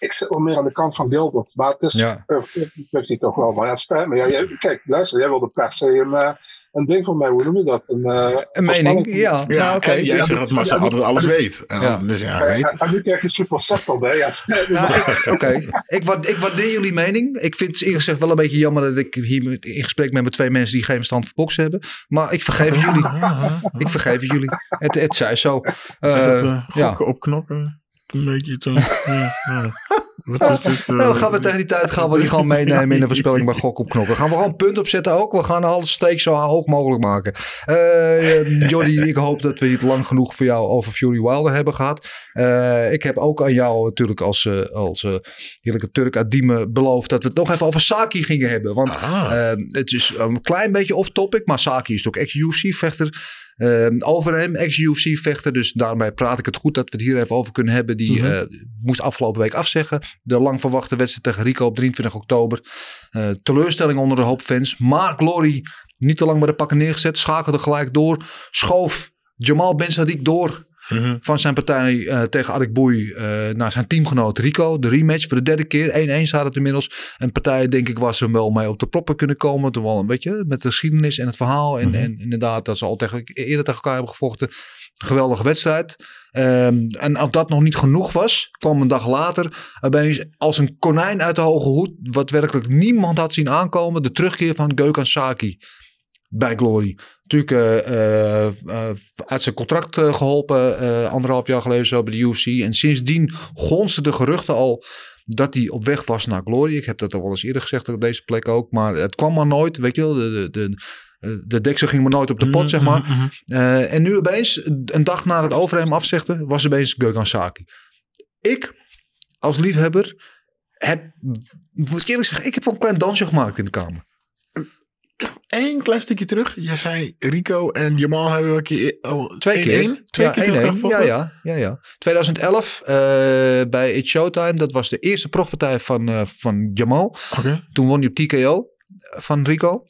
ik zit wel meer aan de kant van Gilbert. Maar het is Ja. 50-50 toch wel. Maar ja, het spijt me. Ja, jij, kijk, luister, jij wilde per se een, eh, een ding van mij, hoe noem je dat? Een, eh, Een mening, ja. Ja, nou, jij zegt dat Marcel ja, altijd alles weet. En Ja. Dus ja, weet. En nu krijg je super set erbij. Ja. Nou, Oké, ik, wa- ik waardeer jullie mening. Ik vind het eerlijk gezegd wel een beetje jammer dat ik hier met- in gesprek ben met twee mensen die geen verstand van boksen hebben. Maar ik vergeef jullie. Ik vergeef jullie. Het, het zij zo. Eh, Is dat eh, ja. gokken op knokken? Een beetje zo. ja, ja. Wat is dit? Nou, gaan we tegen die tijd gaan we die gewoon meenemen in de voorspelling bij Gok op Knokken. Gaan we gewoon een punt opzetten ook. We gaan alle steek zo hoog mogelijk maken. Eh Jordi, ik hoop dat we het lang genoeg voor jou over Fury Wilder hebben gehad. Eh, ik heb ook aan jou natuurlijk als, als heerlijke Turk uit Diemen beloofd dat we het nog even over Saki gingen hebben. Want Ah. het is een klein beetje off-topic, maar Saki is ook ex-UFC-vechter. Over hem, ex-UFC-vechter. Dus daarmee praat ik het goed dat we het hier even over kunnen hebben. Die Mhm. eh, moest afgelopen week afzeggen. De lang verwachte wedstrijd tegen Rico op 23 oktober. Eh, teleurstelling onder de hoop fans. Maar Glory niet te lang bij de pakken neergezet. Schakelde gelijk door. Schoof Jamal Ben Sadiq door Mhm. van zijn partij eh, tegen Adik Boei eh, naar zijn teamgenoot Rico. De rematch voor de derde keer. 1-1 staat het inmiddels. Een partij denk ik waar ze wel mee op de proppen kunnen komen. Terwijl een beetje met de geschiedenis en het verhaal. En, Mhm. en inderdaad dat ze al tegen, eerder tegen elkaar hebben gevochten. Geweldige wedstrijd. Ehm, en als dat nog niet genoeg was, kwam een dag later opeens als een konijn uit de hoge hoed, wat werkelijk niemand had zien aankomen, de terugkeer van Gökhan Saki bij Glory. Natuurlijk eh, eh, eh, uit zijn contract eh, geholpen, eh, anderhalf jaar geleden zo bij de UFC. En sindsdien gonsten de geruchten al dat hij op weg was naar Glory. Ik heb dat al wel eens eerder gezegd op deze plek ook, maar het kwam maar nooit. Weet je wel, de, de, de, de deksel ging maar nooit op de pot, zeg maar. Mhm, mhm. Eh, en nu opeens, een dag na het over hem afzegde, was opeens Gökhan Saki. Ik, als liefhebber, heb, moet ik eerlijk zeggen, ik heb wel een klein dansje gemaakt in de kamer. Eén klein stukje terug. Jij zei Rico en Jamal hebben we een keer Twee keer. 1-1? Twee ja, keer 1-1. Ja, ja, ja, ja. 2011 eh, bij It's Showtime. Dat was de eerste profpartij van, eh, van Jamal. Oké, Toen won hij op TKO van Rico.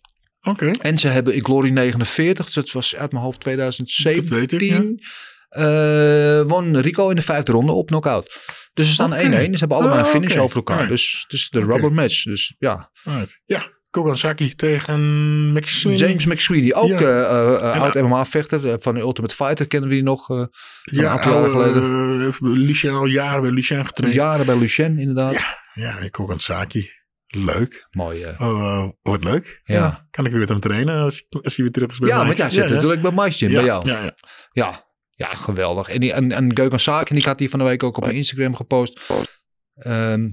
oké. En ze hebben in Glory 49, dus dat was uit mijn hoofd 2017. Dat weet ik, eh, won Rico in de vijfde ronde op knockout. Dus ze staan Oké. 1-1. Ze hebben Oh, een finish oké. over elkaar. Dus het is de rubber match. Dus ja. Alright. Ja, Kogansaki tegen McSweeney. James McSweeney, ook Ja. eh, eh, eh, En, oud MMA-vechter eh, van de Ultimate Fighter. Kennen we die nog? een Ja, aantal jaren oude, geleden. Lucien al jaren bij Lucien getraind. Ja, Jaren bij Lucien, inderdaad. ja Kogansaki. Leuk. Mooi. Oh, eh, wordt leuk. Ja. Kan ik weer met hem trainen als, als hij weer terug is bij Ja, want jij zit natuurlijk bij Mike Gym, ja, bij jou. Ja, ja. Ja, ja geweldig. En, die, en, en Saki, die had die van de week ook op mijn Instagram gepost. Ehm,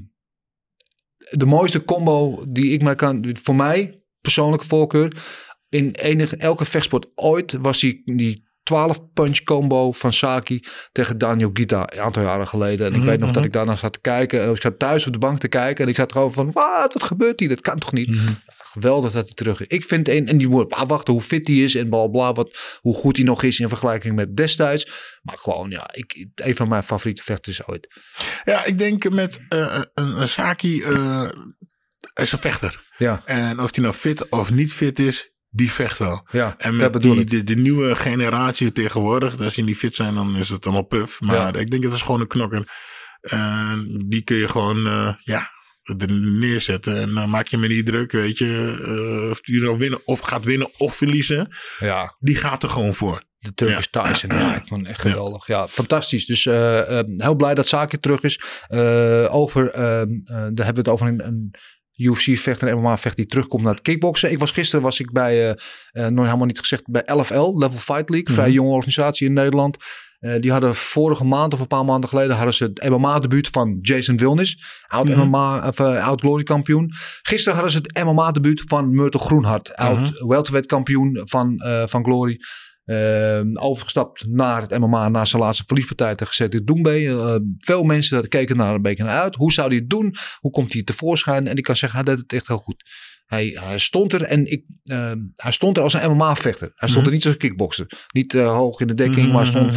de mooiste combo die ik mij kan, voor mij, persoonlijke voorkeur, in enige, elke vechtsport ooit, was die, die 12-punch combo van Saki tegen Daniel Gita een aantal jaren geleden. En ik weet nog dat ik daarna zat te kijken. En ik zat thuis op de bank te kijken. En ik zat gewoon van, wat, wat gebeurt hier? Dat kan toch niet? Mhm. Geweldig dat hij terug is. Ik vind een, en die moet afwachten hoe fit hij is en bla bla, wat, hoe goed hij nog is in vergelijking met destijds. Maar gewoon, ja, ik, een van mijn favoriete vechters ooit. Ja, ik denk met eh, een, een Saki eh, is een vechter. Ja, En of hij nou fit of niet fit is, die vecht wel. ja En met die, de, de nieuwe generatie tegenwoordig, als die niet fit zijn, dan is het allemaal puff. Maar ik denk dat is gewoon een knokker. En die kun je gewoon, eh, ja, er neerzetten. En dan maak je me niet druk, weet je. eh, of die nou winnen of gaat winnen of verliezen. Ja, Die gaat er gewoon voor. de Turkish Tyson. Ja, ik vond echt geweldig. Ja, fantastisch. Dus eh, eh, heel blij dat Saki terug is. Eh, over, eh, eh, daar hebben we het over een, een UFC-vechter, een MMA-vechter die terugkomt naar het kickboksen. Ik was gisteren was ik bij, eh eh, nog helemaal niet gezegd, bij LFL, Level Fight League. Vrij jonge organisatie in Nederland. Eh, die hadden vorige maand of een paar maanden geleden hadden ze het MMA-debuut van Jason Wilnis. Oud Mhm. MMA, of eh, oud Glory kampioen. Gisteren hadden ze het MMA-debuut van Myrtle Groenhart. Oud Mhm. welterweight kampioen van, eh, van Glory. Eh, overgestapt naar het MMA na zijn laatste verliespartij tegen Cedric Doumbé. Eh, veel mensen dat keken daar een beetje naar uit. Hoe zou hij het doen? Hoe komt hij tevoorschijn? En ik kan zeggen, hij deed het echt heel goed. Hij, hij stond er en ik, eh, hij stond er als een MMA-vechter. Hij stond er niet als een kickbokser. Niet hoog in de dekking, maar hij stond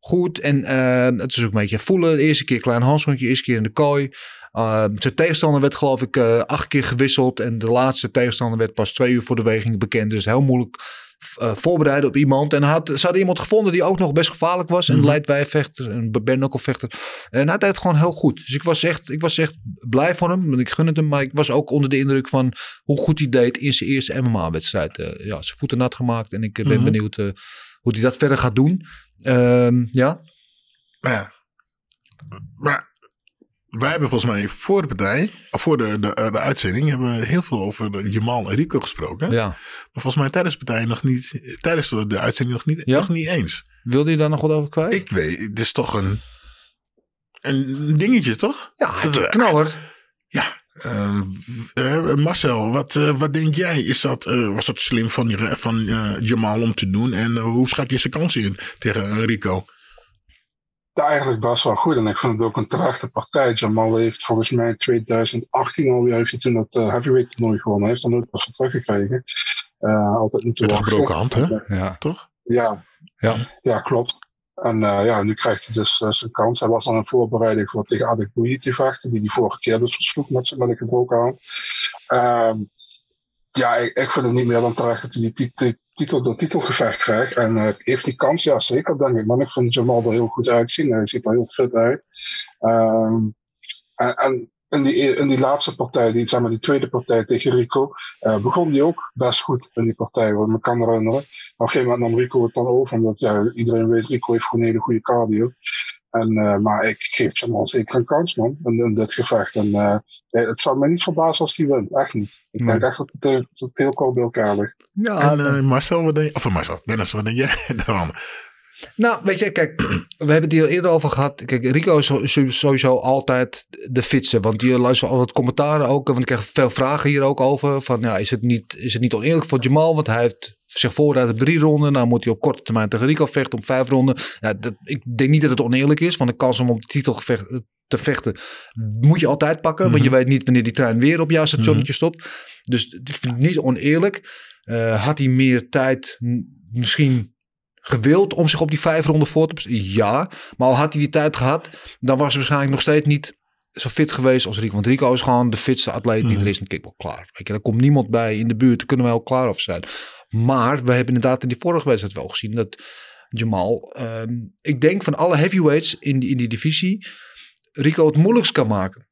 goed. En eh, het is ook een beetje voelen. De eerste keer klein handschoentje, eerste keer in de kooi. Uh, zijn tegenstander werd geloof ik eh, acht keer gewisseld. En de laatste tegenstander werd pas twee uur voor de weging bekend. Dus heel moeilijk eh, voorbereiden op iemand. En had, ze hadden iemand gevonden die ook nog best gevaarlijk was. Een Mhm. lightweight-vechter, een bare-knuckle-vechter. En hij deed het gewoon heel goed. Dus ik was, echt, ik was echt blij voor hem. Want ik gun het hem. Maar ik was ook onder de indruk van hoe goed hij deed in zijn eerste MMA-wedstrijd. Eh, ja, zijn voeten nat gemaakt. En ik eh, ben Mhm. benieuwd eh, hoe hij dat verder gaat doen. Ehm, ja. Maar ja. Maar wij hebben volgens mij voor de partij, of voor de, de, de uitzending, hebben we heel veel over Jamal en Rico gesproken. ja. Maar volgens mij tijdens de partij nog niet, tijdens de, de uitzending nog niet, Ja? nog niet eens. Wilde je daar nog wat over kwijt? Ik weet, het is toch een, een dingetje, toch? ja, hij is een knaller. Ja. Ehm, eh, Marcel, wat, eh, wat denk jij? Is dat, eh, was dat slim van, van eh, Jamal om te doen? En eh, hoe schat je zijn kansen in tegen eh, Rico? Ja, eigenlijk best wel goed. En ik vind het ook een terechte partij. Jamal heeft volgens mij in 2018 alweer heeft hij toen dat eh, heavyweight toernooi gewonnen. Hij heeft dan ook wat voor teruggekregen. Eh, altijd moeten Met gebroken hand, hè? Ja. Toch? Ja, Ja. ja klopt. En eh, ja, nu krijgt hij dus eh, zijn kans. Hij was dan een voorbereiding voor tegen Adek Bouilly te vechten, die die vorige keer dus versloeg met, met een gebroken hand. Ehm, ja, ik, ik vind het niet meer dan terecht dat hij die tit- titel, dat titelgevecht krijgt. En eh, heeft die kans? Ja, zeker, denk ik. Maar ik vind Jamal er heel goed uitzien. Hij ziet er heel fit uit. Ehm, en in die, in die laatste partij, die, zeg maar, die tweede partij tegen Rico, eh, begon die ook best goed in die partij, wat ik me kan herinneren. Maar op een gegeven moment nam Rico het dan over, omdat ja, iedereen weet, Rico heeft gewoon een hele goede cardio. En, eh, maar ik geef Jamal zeker een kans, man, in, in dit gevecht. En eh, het zou mij niet verbazen als hij wint, echt niet. Ik Nee. denk echt dat het, heel- dat het heel kort bij elkaar ligt. Ja, En Marcel, wat denk je? Of Marcel, Dennis, wat denk jij daarvan? Nou, weet je, kijk, we hebben het hier eerder over gehad. Kijk, Rico is so- sowieso altijd de fitste. Want die luistert altijd commentaren ook. Want ik krijg veel vragen hier ook over. Van ja, is het niet, is het niet oneerlijk voor Jamal? Want hij heeft zich voorbereid op drie ronden. Nou moet hij op korte termijn tegen Rico vechten op vijf ronden. Ja, dat, ik denk niet dat het oneerlijk is. Want de kans om op de titel gevecht- te vechten moet je altijd pakken. Want je weet niet wanneer die trein weer op jouw stationnetje stopt. Dus ik vind het niet oneerlijk. Eh, had hij meer tijd misschien gewild om zich op die vijf ronden voor te? Ja, maar al had hij die tijd gehad, dan was hij waarschijnlijk nog steeds niet zo fit geweest als Rico. Want Rico is gewoon de fitste atleet die er is in kickball. Klaar. Weet je, daar komt niemand bij in de buurt. Daar kunnen we wel klaar over zijn. Maar we hebben inderdaad in die vorige wedstrijd wel gezien dat Jamal, ehm, ik denk van alle heavyweights in die, in die divisie, Rico het moeilijkst kan maken.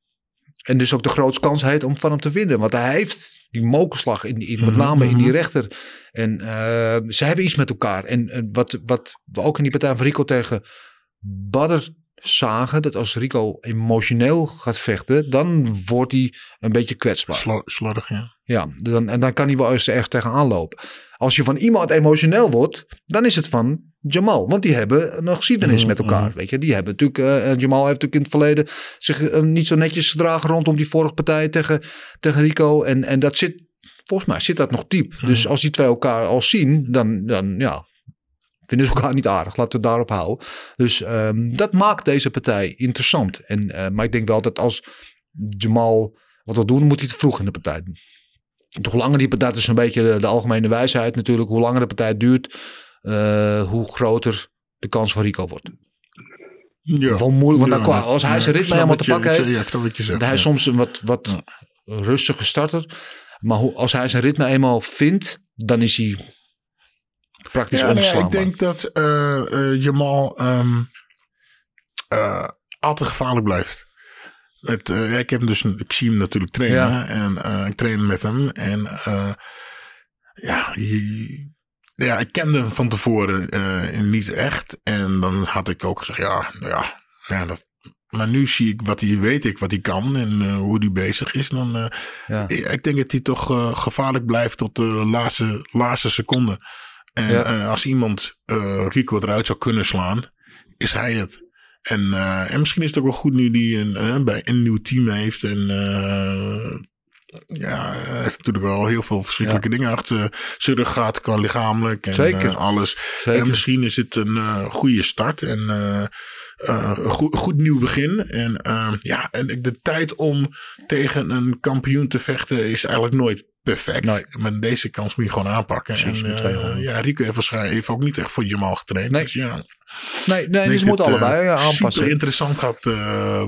En dus ook de grootste kans heeft om van hem te winnen. Want hij heeft die mokerslag, in, in, met name in die rechter. En eh, ze hebben iets met elkaar. En, en wat, wat we ook in die partij van Rico tegen Badder zagen, dat als Rico emotioneel gaat vechten, dan wordt hij een beetje kwetsbaar. Slo- slordig, ja. Ja, dan, en dan kan hij wel eens ergens tegenaan lopen. Als je van iemand emotioneel wordt, dan is het van Jamal. Want die hebben een geschiedenis met elkaar. Weet je, die hebben natuurlijk. eh, en Jamal heeft natuurlijk in het verleden zich eh, niet zo netjes gedragen rondom die vorige partij tegen, tegen Rico. En, en dat zit, volgens mij zit dat nog diep. Dus als die twee elkaar al zien, dan, dan ja, vinden ze elkaar niet aardig. Laten we het daarop houden. Dus ehm, dat maakt deze partij interessant. En, eh, maar ik denk wel dat als Jamal wat wil doen, moet hij te vroeg in de partij doen. Toch langer die partij, dat is een beetje de, de algemene wijsheid natuurlijk. Hoe langer de partij duurt, eh, hoe groter de kans van Rico wordt. Ja. Wel moeilijk, want Ja, als hij ja, zijn ritme helemaal te pakken heeft, ja, ik snap wat je zegt, hij is soms een wat, wat rustige starter. Maar hoe, als hij zijn ritme eenmaal vindt, dan is hij praktisch Ja, nee, onverslaanbaar. ik denk dat eh, eh, Jamal ehm, eh, altijd gevaarlijk blijft. Het, eh, ik, heb hem dus, ik zie hem natuurlijk trainen en eh, ik train met hem. En eh, ja, je- ja, ik kende hem van tevoren eh, niet echt. En dan had ik ook gezegd, ja, nou ja, ja dat, maar nu zie ik wat hij weet, ik wat hij kan en eh, hoe hij bezig is. Dan, eh, Ja. ik, ik denk dat hij toch gevaarlijk blijft tot de laatste, laatste seconde. En Ja. als iemand Rico eruit zou kunnen slaan, is hij het. En, en misschien is het ook wel goed nu hij een, bij een nieuw team heeft. En eh, ja, hij heeft natuurlijk wel heel veel verschrikkelijke dingen achter zijn rug gehad qua lichamelijk en Zeker. eh, alles. Zeker. En misschien is het een eh, goede start en eh, eh, een goed, goed nieuw begin. En eh, ja, en de tijd om tegen een kampioen te vechten is eigenlijk nooit perfect. Nee. Maar deze kans moet je gewoon aanpakken. Precies, en eh, ja, Rico heeft waarschijnlijk heeft ook niet echt voor Jamal getraind. Nee. Dus ja, Nee, nee dus ze moeten allebei eh, aanpassen. Super interessant gaat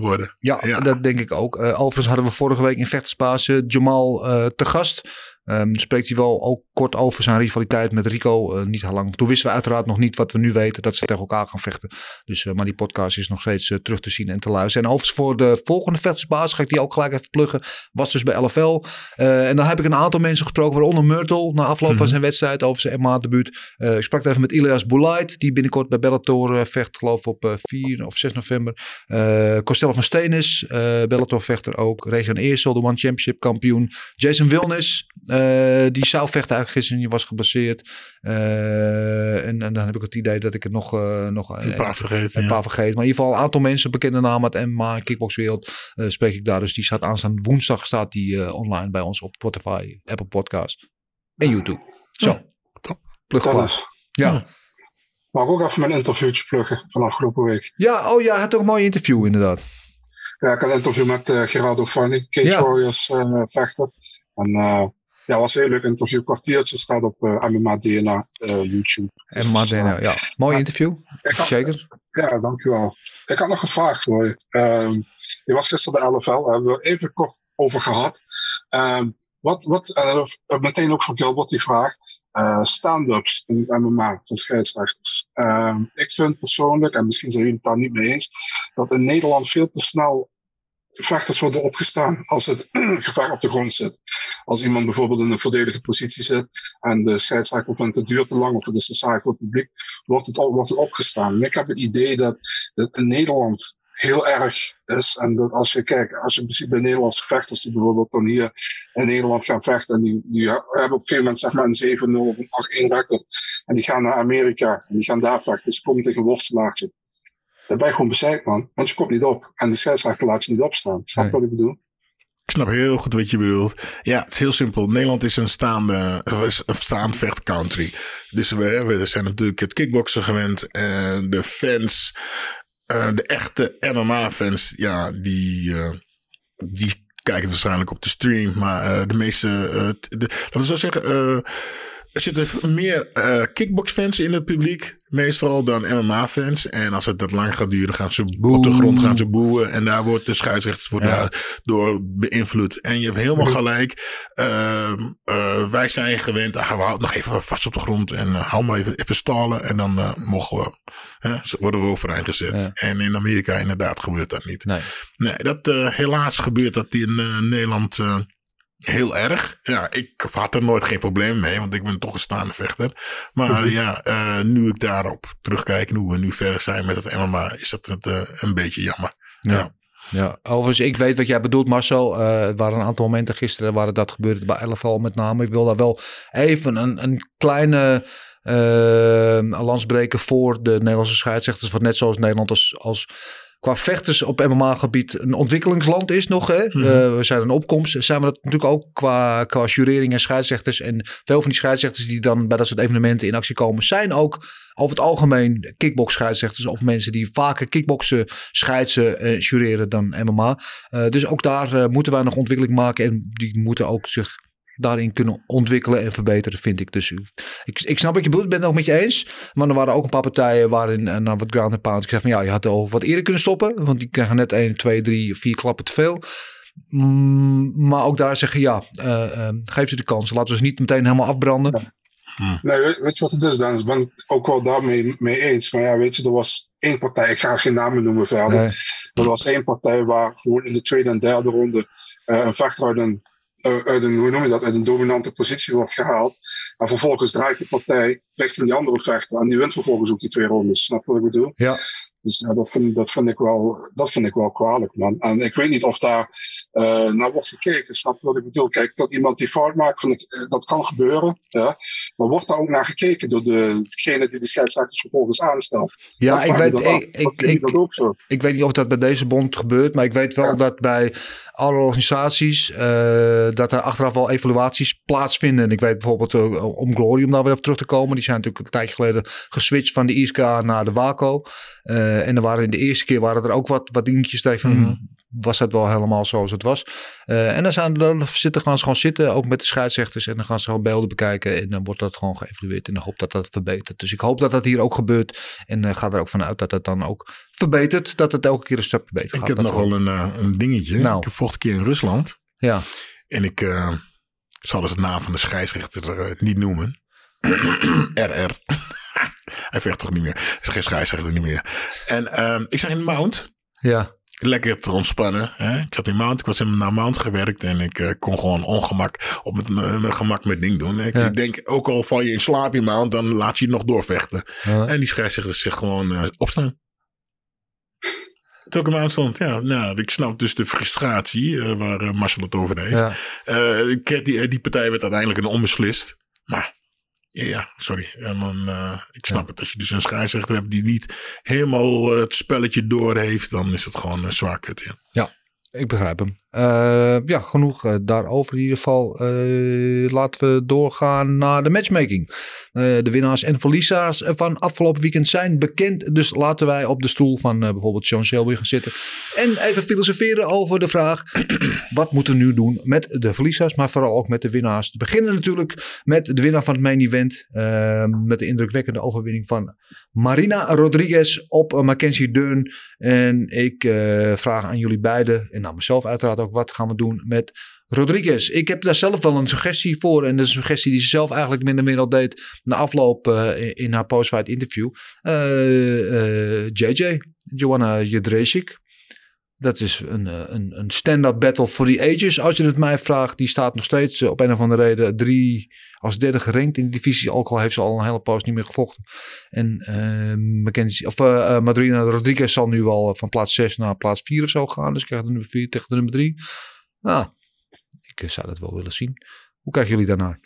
worden. Ja, dat denk ik ook. Eh, overigens hadden we vorige week in vechtersbaas eh, Jamal te gast. Ehm, spreekt hij wel ook kort over zijn rivaliteit met Rico. Eh, niet heel lang. Toen wisten we uiteraard nog niet wat we nu weten. Dat ze tegen elkaar gaan vechten. Dus, eh, maar die podcast is nog steeds eh, terug te zien en te luisteren. En overigens voor de volgende vechtersbaas ga ik die ook gelijk even pluggen. Was dus bij LFL. En dan heb ik een aantal mensen gesproken. Waaronder Myrtle. Na afloop van Mhm. zijn wedstrijd over zijn MMA-debuut. Ik sprak even met Ilias Boulait. Die binnenkort bij Bellator vecht. Geloof ik op eh, 4 of 6 november. Eh Costello van Steenis, eh Bellator vechter ook. Region Eersel, de One Championship kampioen. Jason Wilnis, die zou vechten eigenlijk gisteren, was geblesseerd. Eh, en, en dan heb ik het idee dat ik het nog... eh, nog Een paar vergeten, Een ja. paar vergeten. Maar in ieder geval een aantal mensen, bekende namen uit MMA en kickboxwereld, eh, spreek ik daar. Dus die staat aanstaande woensdag staat die eh, online bij ons op Spotify, Apple Podcast en YouTube. Zo. Plug klaar. Dennis. Ja. Mag ik ook even mijn interviewtje pluggen van afgelopen week? Ja, oh ja, had ook een mooi interview inderdaad. Ja, ik had een interview met eh, Gerardo Fanny, Cage Ja. Warriors eh, vechter. En eh, ja, was een heel leuk interview. Kwartiertje staat op eh MMA DNA eh, YouTube. En Martijn, ja. Mooi interview. Had- Zeker. Ja, dankjewel. Ik had nog gevraagd voor je. Ehm, je was gisteren bij LFL, daar hebben we even kort over gehad. Ehm, wat, wat eh, meteen ook voor Gilbert die vraag. eh, stand-ups in MMA van scheidsrechters. Ehm, ik vind persoonlijk, en misschien zijn jullie het daar niet mee eens, dat in Nederland veel te snel vechters worden opgestaan als het gevaar op de grond zit. Als iemand bijvoorbeeld in een verdedigde positie zit en de scheidsrechter vindt het duurt te lang of het is voor het publiek, wordt het, wordt het opgestaan. Ik heb het idee dat het in Nederland heel erg is. En dat als je kijkt, als je ziet bij Nederlandse vechters die bijvoorbeeld dan hier in Nederland gaan vechten. En die, die hebben op een gegeven moment zeg maar een 7-0 of een 8-1 record. En die gaan naar Amerika en die gaan daar vechten. Ze komen tegen worstelaartje. Dan ben je gewoon bezeikt man. Want je komt niet op. En de scheidsrechter laat je niet opstaan. Snap je wat ik bedoel? Ik snap heel goed wat je bedoelt. Ja, het is heel simpel. Nederland is een staande, is een staand vechtcountry. Dus we, we zijn natuurlijk het kickboksen gewend. En de fans, eh, de echte MMA-fans, ja, die, eh, die kijken waarschijnlijk op de stream. Maar eh, de meeste, de, laten we zo zeggen, er zitten meer uh, kickbox-fans in het publiek, meestal dan MMA-fans. En als het dat lang gaat duren, gaan ze Boe. op de grond gaan ze boeien. En daar wordt de scheidsrechter ja. door beïnvloed. En je hebt helemaal gelijk. Uh, uh, wij zijn gewend, uh, we houden nog even vast op de grond en uh, hou maar even, even stallen. En dan mogen we, worden we overeind gezet. Ja. En in Amerika inderdaad gebeurt dat niet. Nee, nee dat, helaas gebeurt dat in Nederland heel erg. Ja, ik had er nooit geen probleem mee, want ik ben toch een staande vechter. Maar ja, uh, nu ik daarop terugkijk, hoe we nu verder zijn met het MMA, is dat het, uh, een beetje jammer. Ja. ja. Ja, overigens, ik weet wat jij bedoelt, Marcel. Uh, er waren een aantal momenten gisteren waar dat gebeurde, bij LFL met name. Ik wil daar wel even een, een kleine uh, lans breken voor de Nederlandse scheidsrechters. Wat net zoals Nederland als, als qua vechters op MMA-gebied een ontwikkelingsland is nog. Hè? Mm-hmm. Uh, we zijn een opkomst. Zijn we dat natuurlijk ook qua, qua jurering en scheidsrechters. En veel van die scheidsrechters die dan bij dat soort evenementen in actie komen, zijn ook over het algemeen kickbox scheidsrechters of mensen die vaker kickboksen scheidsen en uh, jureren dan MMA. Uh, dus ook daar uh, moeten wij nog ontwikkeling maken en die moeten ook zich daarin kunnen ontwikkelen en verbeteren, vind ik. Dus ik, ik snap wat je bedoelt, ik ben het ook met je eens. Maar er waren ook een paar partijen waarin uh, nou, wat ground and pound. Ik van ja, je had al wat eerder kunnen stoppen, want die krijgen net 1, 2, 3, 4 klappen te veel. Mm, maar ook daar zeggen ja, uh, uh, geef ze de kans. Laten we ze niet meteen helemaal afbranden. Ja. Hmm. Nee, weet, weet, je wat het is, Dan? Ik ben het ook wel daarmee mee eens. Maar ja, weet je, er was één partij, ik ga geen namen noemen verder. Nee. Er was één partij waar gewoon in de tweede en derde ronde een vechter uit een uit een, hoe noem je dat, uit een dominante positie wordt gehaald. En vervolgens draait de partij richting die andere vechter. En die wint vervolgens ook die twee rondes. Snap je wat ik bedoel? Ja. Dus dat, vind, dat, vind ik wel, dat vind ik wel kwalijk, man. En ik weet niet of daar uh, naar wordt gekeken. Snap je wat ik bedoel? Kijk, dat iemand die fout maakt, vind ik, dat kan gebeuren. Ja. Maar wordt daar ook naar gekeken door de, degene die de scheidsrechters vervolgens aanstelt? Ja, ik weet, ik, ik, ik, dat ook zo? ik weet niet of dat bij deze bond gebeurt. Maar ik weet wel ja. dat bij alle organisaties, uh, dat er achteraf wel evaluaties plaatsvinden. En ik weet bijvoorbeeld om Glory, om daar weer op terug te komen. Die zijn natuurlijk een tijdje geleden geswitcht van de ISK naar de WACO. Uh, en er waren in de eerste keer waren er ook wat, wat dingetjes tegen van, mm. was dat wel helemaal zoals het was. Uh, en dan, zijn, dan zitten, gaan ze gewoon zitten, ook met de scheidsrechters. En dan gaan ze gewoon beelden bekijken. En dan wordt dat gewoon geëvalueerd. En dan hoop dat dat verbetert. Dus ik hoop dat dat hier ook gebeurt. En uh, ga er ook vanuit dat het dan ook verbetert. Dat het elke keer een stapje beter gaat. Ik heb nog wel een, een dingetje. Nou. Ik vocht een keer in Rusland. Ja. En ik zal dus het naam van de scheidsrechter niet noemen. RR. Hij vecht toch niet meer. Is geen scheidsrechter niet meer. En um, ik zag in Mount. Ja. Lekker te ontspannen. Hè? Ik zat in Mount. Ik was in, naar Mount gewerkt. En ik uh, kon gewoon ongemak op met mijn gemak mijn ding doen. Ik, ja. denk, ook al val je in slaap in Mount, dan laat je het nog doorvechten. Ja. En die scheidsrechter zegt gewoon uh, opstaan. Toen ik in Mount stond, ja, nou, ik snap dus de frustratie uh, waar Marcel het over heeft. Ja. Die, die partij werd uiteindelijk een onbeslist. Maar ja, ja, sorry. En dan, uh, ik snap ja. het. Als je dus een scheidsrechter hebt die niet helemaal uh, het spelletje door heeft, dan is het gewoon uh, zwaar kut. Ja. ja, ik begrijp hem. Uh, ja, genoeg uh, daarover in ieder geval. Uh, laten we doorgaan naar de matchmaking. de winnaars en verliezers van afgelopen weekend zijn bekend. Dus laten wij op de stoel van bijvoorbeeld Sean Shelby gaan zitten. En even filosoferen over de vraag. wat moeten we nu doen met de verliezers, maar vooral ook met de winnaars. We beginnen natuurlijk met de winnaar van het main event. met de indrukwekkende overwinning van Marina Rodriguez op Mackenzie Dern. En ik vraag aan jullie beiden en aan mezelf uiteraard ook wat gaan we doen met Rodriguez. Ik heb daar zelf wel een suggestie voor. En dat is een suggestie die ze zelf eigenlijk minder meer al deed na afloop uh, in, haar post-fight interview. Uh, uh, JJ, Joanna Jedrzejczyk. Dat is een, eh, een, een stand-up battle for the ages. Als je het mij vraagt, die staat nog steeds eh, op een of andere reden drie als derde gerankt in de divisie. Ook al heeft ze al een hele poos niet meer gevochten. En eh Mackenzie, of eh eh, Madrina Rodriguez zal nu wel van plaats 6 naar plaats 4 of zo gaan. Dus krijgt de nummer 4 tegen de nummer 3. Ah, ik zou dat wel willen zien. Hoe kijken jullie daarnaar?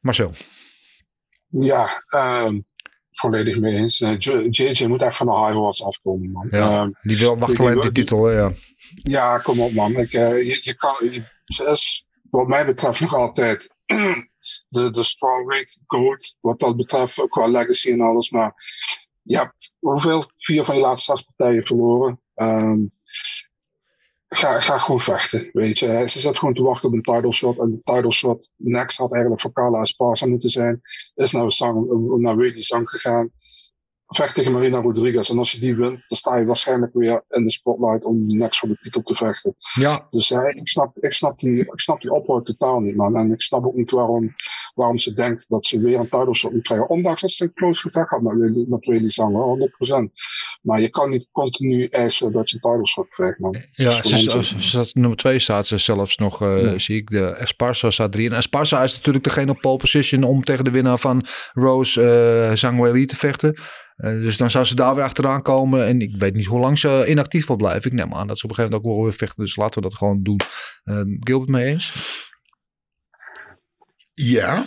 Marcel. Ja, ehm, volledig mee eens. Eh, JJ moet echt van de high horse afkomen, man. Ja, Ehm, die wil wacht alleen op die titel, hè, ja. Ja, kom op man. Ik, eh, je, je kan, ze is wat mij betreft nog altijd de, de strawweight goat. Wat dat betreft, ook qua legacy en alles. Maar je hebt hoeveel? Vier van je laatste zes partijen verloren. Ehm, ga, ga gewoon vechten, weet je. Ze zit gewoon te wachten op een title shot. En de title shot next had eigenlijk voor Carla Esparza moeten zijn. Is naar, Sang, naar Zhang gegaan vecht tegen Marina Rodriguez. En als je die wint, dan sta je waarschijnlijk weer in de spotlight om next voor de titel te vechten. Ja. Dus ja, ik, snap, ik, snap die, ik snap die oproep totaal niet, man. En ik snap ook niet waarom, waarom ze denkt dat ze weer een title shot moet krijgen. Ondanks dat ze een close gevecht had met, met hoor, 100%. Maar je kan niet continu eisen dat je een title shot krijgt, man. Ja, ze, ze, ze nummer 2 staat ze zelfs nog, eh, Ja. zie ik. De Esparza staat 3. En Esparza is natuurlijk degene op pole position om tegen de winnaar van Rose eh Zhang Weili te vechten. Eh, dus dan zou ze daar weer achteraan komen. En ik weet niet hoe lang ze inactief wil blijven. Ik neem aan dat ze op een gegeven moment ook wel weer vechten. Dus laten we dat gewoon doen. Ehm Gilbert mee eens? Ja.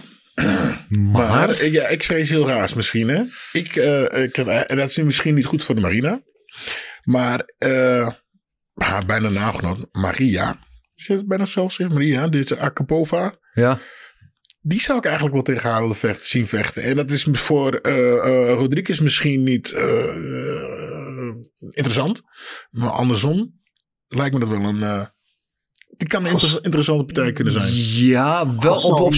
Maar, ik- ja, ik zei iets heel raars misschien. Hè? Ik, eh, ik, en dat is misschien niet goed voor de Marina. Maar eh, haar bijna naamgenoot, Maria. Is het bijna zo zeg Maria, dit is Akapova. Ja. Die zou ik eigenlijk wel tegen haar willen vechten, zien vechten. En dat is voor eh eh, Rodriguez misschien niet eh, interessant. Maar andersom lijkt me dat wel een... eh, die kan een inter- interessante partij kunnen zijn. Ja, wel op, op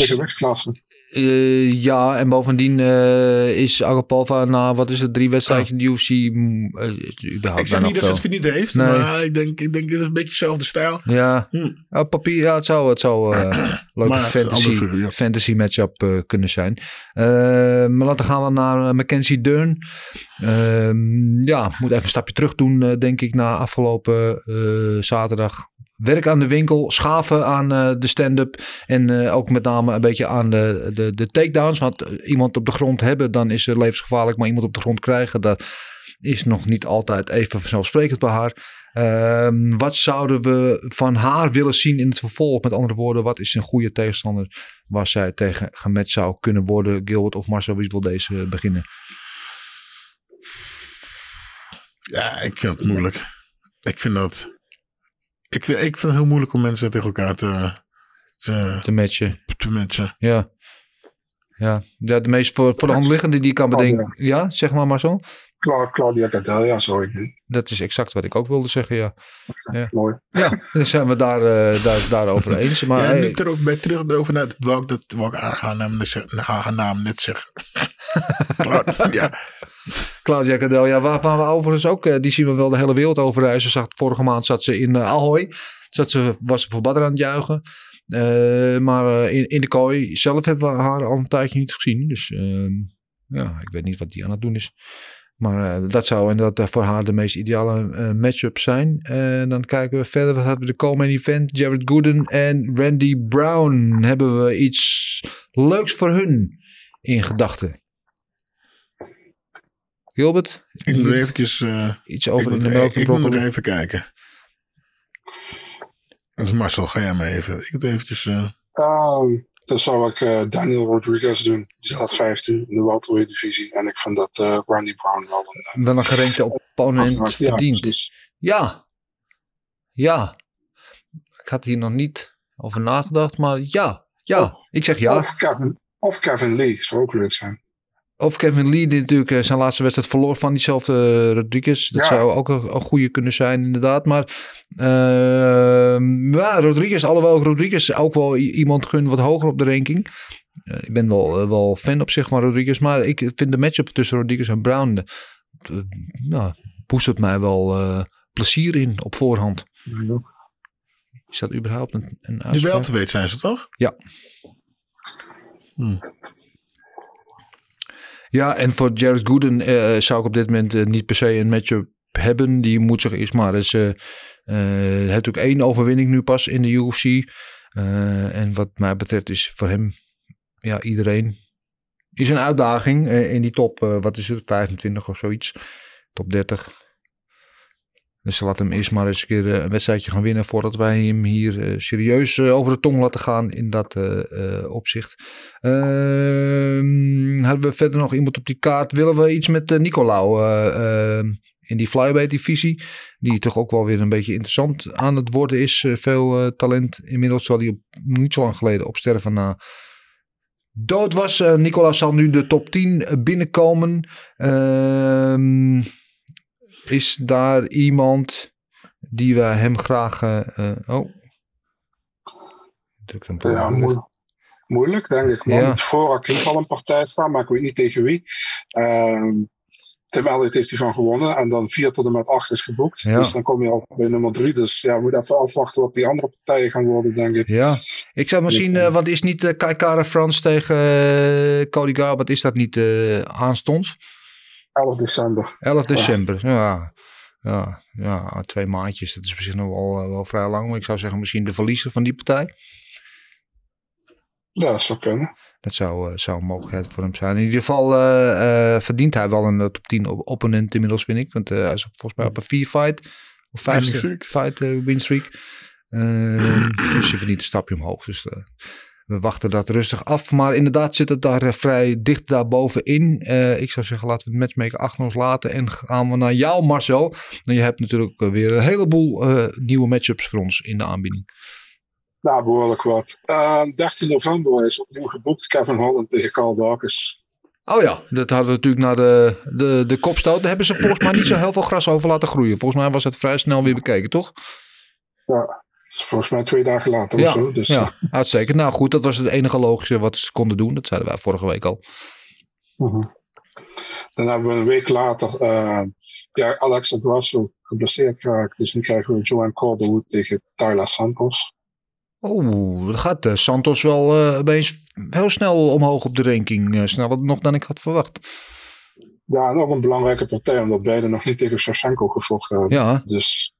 Eh, ja, en bovendien eh, is Agapova na, wat is het, drie wedstrijden in de UFC. mm, eh, Ik zeg niet dat ze het verdiend heeft, Nee. maar ik denk, ik denk dat het een beetje dezelfde stijl. Ja, Hm. op papier, ja, het zou, het zou leuke fantasy, ja. fantasy matchup kunnen zijn. Maar laten we gaan we naar Mackenzie Dern. Ehm, ja, moet even een stapje terug doen, denk ik, na afgelopen zaterdag. Werk aan de winkel, schaven aan eh, de stand-up en eh, ook met name een beetje aan de, de, de takedowns. Want eh, iemand op de grond hebben, dan is het levensgevaarlijk. Maar iemand op de grond krijgen, dat is nog niet altijd even vanzelfsprekend bij haar. Ehm, wat zouden we van haar willen zien in het vervolg? Met andere woorden, wat is een goede tegenstander waar zij tegen gematcht zou kunnen worden? Gilbert of Marcel, wie wil deze beginnen? Ja, ik vind het moeilijk. Ik vind dat... Ik vind, ik vind het heel moeilijk om mensen tegen elkaar te, te, Te matchen. te matchen. Ja. Ja, ja de meest voor, voor de hand liggende die ik kan bedenken. Ja, zeg maar Marcel. Cla- Claudia Gadel, ja, sorry. Dat is exact wat ik ook wilde zeggen, ja. Ja, Mooi. ja dan zijn we daar, eh, daar, daarover eens. Maar ja, hey, ik er ook bij terug over net, wou ik, dat, wou ik haar, naam net haar naam net zeggen. Klaar, ja. Claudia Cadel, ja, waarvan we overigens ook, eh, die zien we wel de hele wereld over reizen. Zag, vorige maand zat ze in eh, Ahoy. Zat ze, was ze voor Badr aan het juichen. Eh, maar in, in de kooi zelf hebben we haar al een tijdje niet gezien. Dus ehm, ja, ik weet niet wat die aan het doen is. Maar dat zou inderdaad voor haar de meest ideale matchup zijn. En dan kijken we verder. Wat hebben we de co-main event? Jared Gooden en Randy Brown. Hebben we iets leuks voor hun in gedachten? Gilbert? Ik moet eventjes... eh, Iets over de moet, melk ik moet nog even kijken. Dus Marcel, ga jij maar even. Ik moet eventjes... eh, Ehm, dan zou ik eh, Daniel Rodriguez doen. Die staat 15 in de welterweight divisie. En ik vind dat eh, Randy Brown wel een... Wel een gerenkte opponent Ja, verdient. precies. Ja. Ja. Ik had hier nog niet over nagedacht, maar ja. Ja, ik zeg ja. Of Kevin, of Kevin Lee zou ook leuk zijn. Of Kevin Lee, die natuurlijk eh, zijn laatste wedstrijd verloor van diezelfde eh, Rodriguez. Dat Ja. zou ook een, een goede kunnen zijn, inderdaad. Maar ehm, ja, Rodriguez, alhoewel Rodriguez ook wel iemand gun wat hoger op de ranking. Eh, ik ben wel, wel fan op zich van Rodriguez. Maar ik vind de matchup tussen Rodriguez en Brown... nou, boezet mij wel plezier in op voorhand. Is dat überhaupt een, een die uitspraak? wel te weten zijn ze toch? Ja. Hm. Ja, en voor Jared Gooden eh, zou ik op dit moment eh, niet per se een matchup hebben. Die moet zich eerst maar eens... eh eh, hij heeft ook één overwinning nu pas in de UFC. En wat mij betreft is voor hem... Ja, iedereen is een uitdaging in die top, wat is het, 25 of zoiets. Top 30. Dus laat hem eerst maar eens een keer eh, een wedstrijdje gaan winnen voordat wij hem hier eh, serieus eh, over de tong laten gaan in dat opzicht. Ehm, hadden we verder nog iemand op die kaart? Willen we iets met Nicolau in die flyweight divisie? Die toch ook wel weer een beetje interessant aan het worden is. Veel talent. Inmiddels zal hij op, niet zo lang geleden opsterven na dood was. Nicolau zal nu de top 10 binnenkomen. Ehm, is daar iemand die we hem graag... eh, eh, oh. Druk een paar Ja, moeilijk, moeilijk denk ik. Man. Ja. Voor Akin zal een partij staan, maar ik weet niet tegen wie. Ehm, Tim Elliott heeft hiervan gewonnen en dan 4 tot en met 8 is geboekt. Ja. Dus dan kom je al bij nummer 3. Dus ja, we moeten even afwachten wat die andere partijen gaan worden, denk ik. Ja, ik zou misschien, eh, want is niet uh, Kai Kara Frans tegen eh, Cody Garbrandt, is dat niet aanstonds? 11 december. 11 december, ja. Ja, ja, twee maandjes, dat is misschien nog wel, eh, wel vrij lang. Maar ik zou zeggen misschien de verliezer van die partij. Ja, dat zou kunnen. Dat zou, eh, zou een mogelijkheid voor hem zijn. In ieder geval eh, eh, verdient hij wel een top 10 op- opponent inmiddels, vind ik. Want eh, hij is volgens mij op een 4 fight. Of 5 Winning streak. fight uh, win streak. Eh, dus hij verdient een stapje omhoog. Dus eh, we wachten dat rustig af. Maar inderdaad zit het daar eh, vrij dicht daarbovenin. Eh ik zou zeggen, laten we het matchmaker achter ons laten. En gaan we naar jou, Marcel. En je hebt natuurlijk eh, weer een heleboel eh, nieuwe matchups voor ons in de aanbieding. Nou, behoorlijk wat. Eh, 13 november is opnieuw geboekt Kevin Holland tegen Carl Dawkins. Oh ja, dat hadden we natuurlijk naar de, de, de kopstoot. Daar hebben ze volgens mij niet zo heel veel gras over laten groeien. Volgens mij was het vrij snel weer bekeken, toch? Ja, is volgens mij twee dagen later ja, of zo. Dus, ja, uitstekend. Nou goed, dat was het enige logische wat ze konden doen. Dat zeiden wij vorige week al. Mhm. Dan hebben we een week later uh, ja, Alexa Grasso geblesseerd geraakt. Dus nu krijgen we Joanne Calderwood tegen Tyler Santos. Oeh, dat gaat uh, Santos wel uh, opeens heel snel omhoog op de ranking. Sneller nog dan ik had verwacht. Ja, en ook een belangrijke partij, omdat beide nog niet tegen Shevchenko gevochten hebben. Ja. Dus,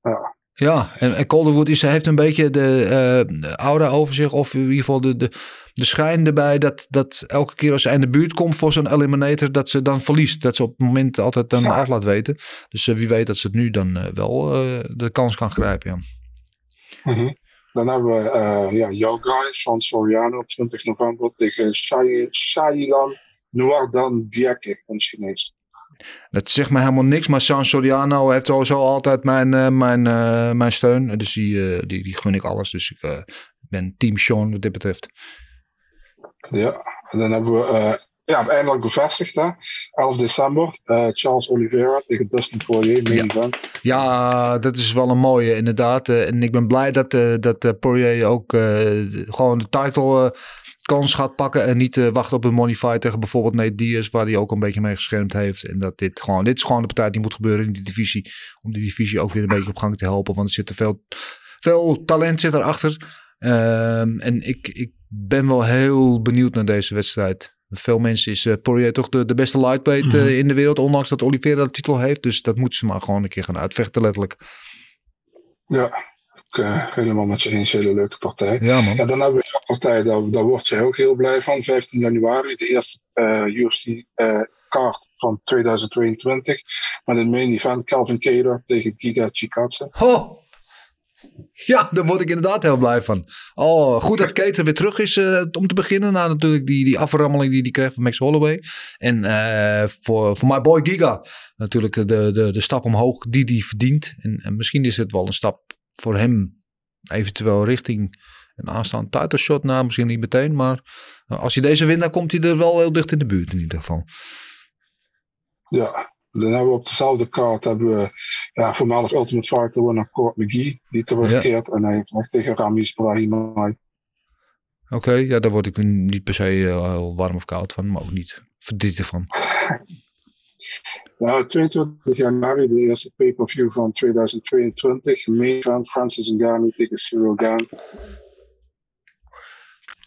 ja. Ja, en, en Calderwood is, heeft een beetje de, uh, de aura over zich, of in ieder geval de, de, de schijn erbij dat, dat elke keer als ze in de buurt komt voor zo'n eliminator, dat ze dan verliest. Dat ze op het moment altijd dan ja. af laat weten. Dus uh, wie weet dat ze het nu dan uh, wel uh, de kans kan grijpen. Ja. Mm -hmm. Dan hebben we ja, jouw guy, Sean Soriano, op 20 november tegen Shailan Noardan Bieke, een Chinees. Dat zegt me helemaal niks, maar San Soriano heeft sowieso altijd mijn, uh, mijn, uh, mijn steun. Dus die, uh, die, die gun ik alles. Dus ik ben team Sean wat dit betreft. Ja, en dan hebben we ja, eindelijk bevestigd, hè? 11 december. Charles Oliveira tegen Dustin Poirier, main ja. event. Ja, dat is wel een mooie inderdaad. en ik ben blij dat, dat Poirier ook gewoon de title kans gaat pakken en niet uh, wachten op een money fight tegen bijvoorbeeld Nate Diaz, waar hij ook een beetje mee geschermd heeft. En dat dit gewoon, dit is gewoon de partij die moet gebeuren in die divisie, om die divisie ook weer een beetje op gang te helpen, want er zit er veel, veel talent zit erachter. Um, en ik, ik ben wel heel benieuwd naar deze wedstrijd. Veel mensen is uh, Poirier toch de, de beste lightweight uh, in de wereld, ondanks dat Oliveira de titel heeft. Dus dat moeten ze maar gewoon een keer gaan uitvechten, letterlijk. Ja, uh, helemaal met je eens. Hele leuke partij. Ja, man. Ja, dan hebben we een partij, daar, daar word je ook heel blij van. 15 januari, de eerste uh, UFC uh, kaart van 2022. Met een main event Calvin Cater tegen Giga Chikadze. Oh. Ja, daar word ik inderdaad heel blij van. Oh, goed dat Cater weer terug is uh, om te beginnen. Na natuurlijk die, die aframmeling die hij kreeg van Max Holloway. En uh, voor, voor my boy Giga natuurlijk de, de, de stap omhoog die hij verdient. En, en misschien is het wel een stap voor hem eventueel richting een aanstaand title shot. Nou, misschien niet meteen, maar als hij deze wint, dan komt hij er wel heel dicht in de buurt in ieder geval. Ja, dan hebben we op dezelfde kaart hebben we ja, voormalig Ultimate Fighter winnaar Court McGee, die terugkeert ja. en hij heeft tegen Ramiz Brahimaj. Oké, okay, ja, daar word ik niet per se uh, warm of koud van, maar ook niet verdrietig van. Nou, 22 januari, de eerste pay-per-view van 2022. Main event Francis Ngannou tegen Cyril Gane.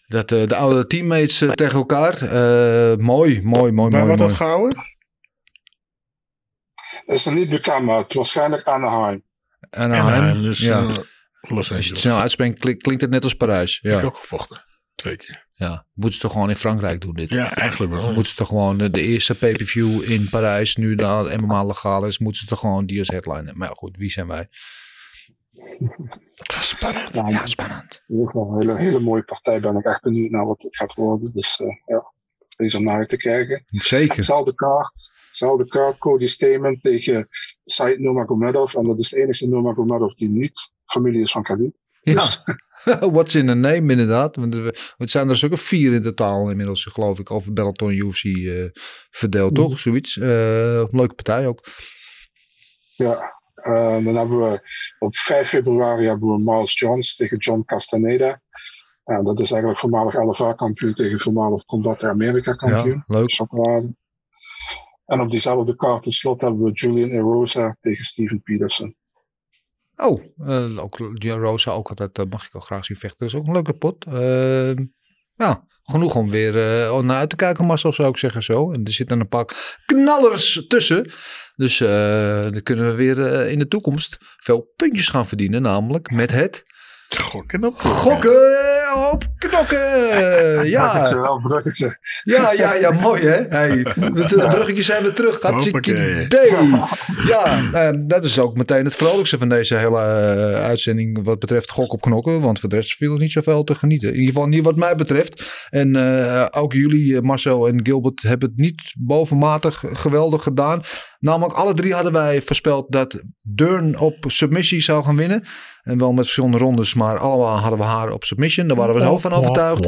Dat uh, de oude teammates uh, tegen elkaar. Uh, mooi, mooi, mooi, Waar mooi. wordt dat gehouden? is er niet bekend, maar het waarschijnlijk Anaheim. Anaheim, Anaheim, dus ja. eh, Los Als je het Angeles. snel uitspreekt, klink- klinkt het net als Parijs. Ik heb Ja, ook gevochten. Twee keer. ja. moeten ze toch gewoon in Frankrijk doen dit? Ja, eigenlijk wel. Moeten ze toch gewoon de, de eerste pay-per-view in Parijs, nu de MMA legaal is, moeten ze toch gewoon die als headline. Maar ja, goed, wie zijn wij? Spannend. Ja, Ja, spannend. in ieder geval een hele, hele mooie partij. Ben ik echt benieuwd naar wat het gaat worden. Dus eh, ja, is om naar uit te kijken. Zeker. Zelfde kaart. Zelfde kaart. Cody Stamen tegen Said Nurmagomedov. En dat is de enige Nurmagomedov die niet familie is van Khabib. Ja. What's in a name, inderdaad. Want het zijn er stukken vier in totaal inmiddels, geloof ik, over Bellator en UFC eh, verdeeld, toch? Zoiets. Eh, leuke partij ook. Ja. Eh, dan hebben we op 5 februari hebben we Miles Jones tegen John Castaneda. Ja, dat is eigenlijk voormalig LFA-kampioen tegen voormalig Combat America-kampioen. Ja, leuk. En op diezelfde kaart ten slot hebben we Julian Erosa tegen Steven Peterson. Oh, eh, ook Rosa ook altijd, eh, mag ik al graag zien vechten. Dat is ook een leuke pot. Eh, ja, genoeg om weer eh, naar uit te kijken, Marcel, zou ik zeggen zo. En er zitten een paar knallers tussen. Dus dan kunnen we weer in de toekomst veel puntjes gaan verdienen. Namelijk met het Gokken op. gokken op knokken. Ja, bruggetje. ja, ja, ja, mooi hè. Hey, de de bruggetjes zijn weer terug. Hartstikke idee. Ja, eh, dat is ook meteen het vrolijkste van deze hele eh, uitzending wat betreft gok op knokken. Want voor de rest viel er niet zoveel te genieten. In ieder geval niet wat mij betreft. En eh, ook jullie, eh, Marcel en Gilbert, hebben het niet bovenmatig geweldig gedaan. Namelijk alle drie hadden wij voorspeld dat Durn op submissie zou gaan winnen. En wel met verschillende rondes, maar allemaal hadden we haar op submission. Daar waren we zo van overtuigd.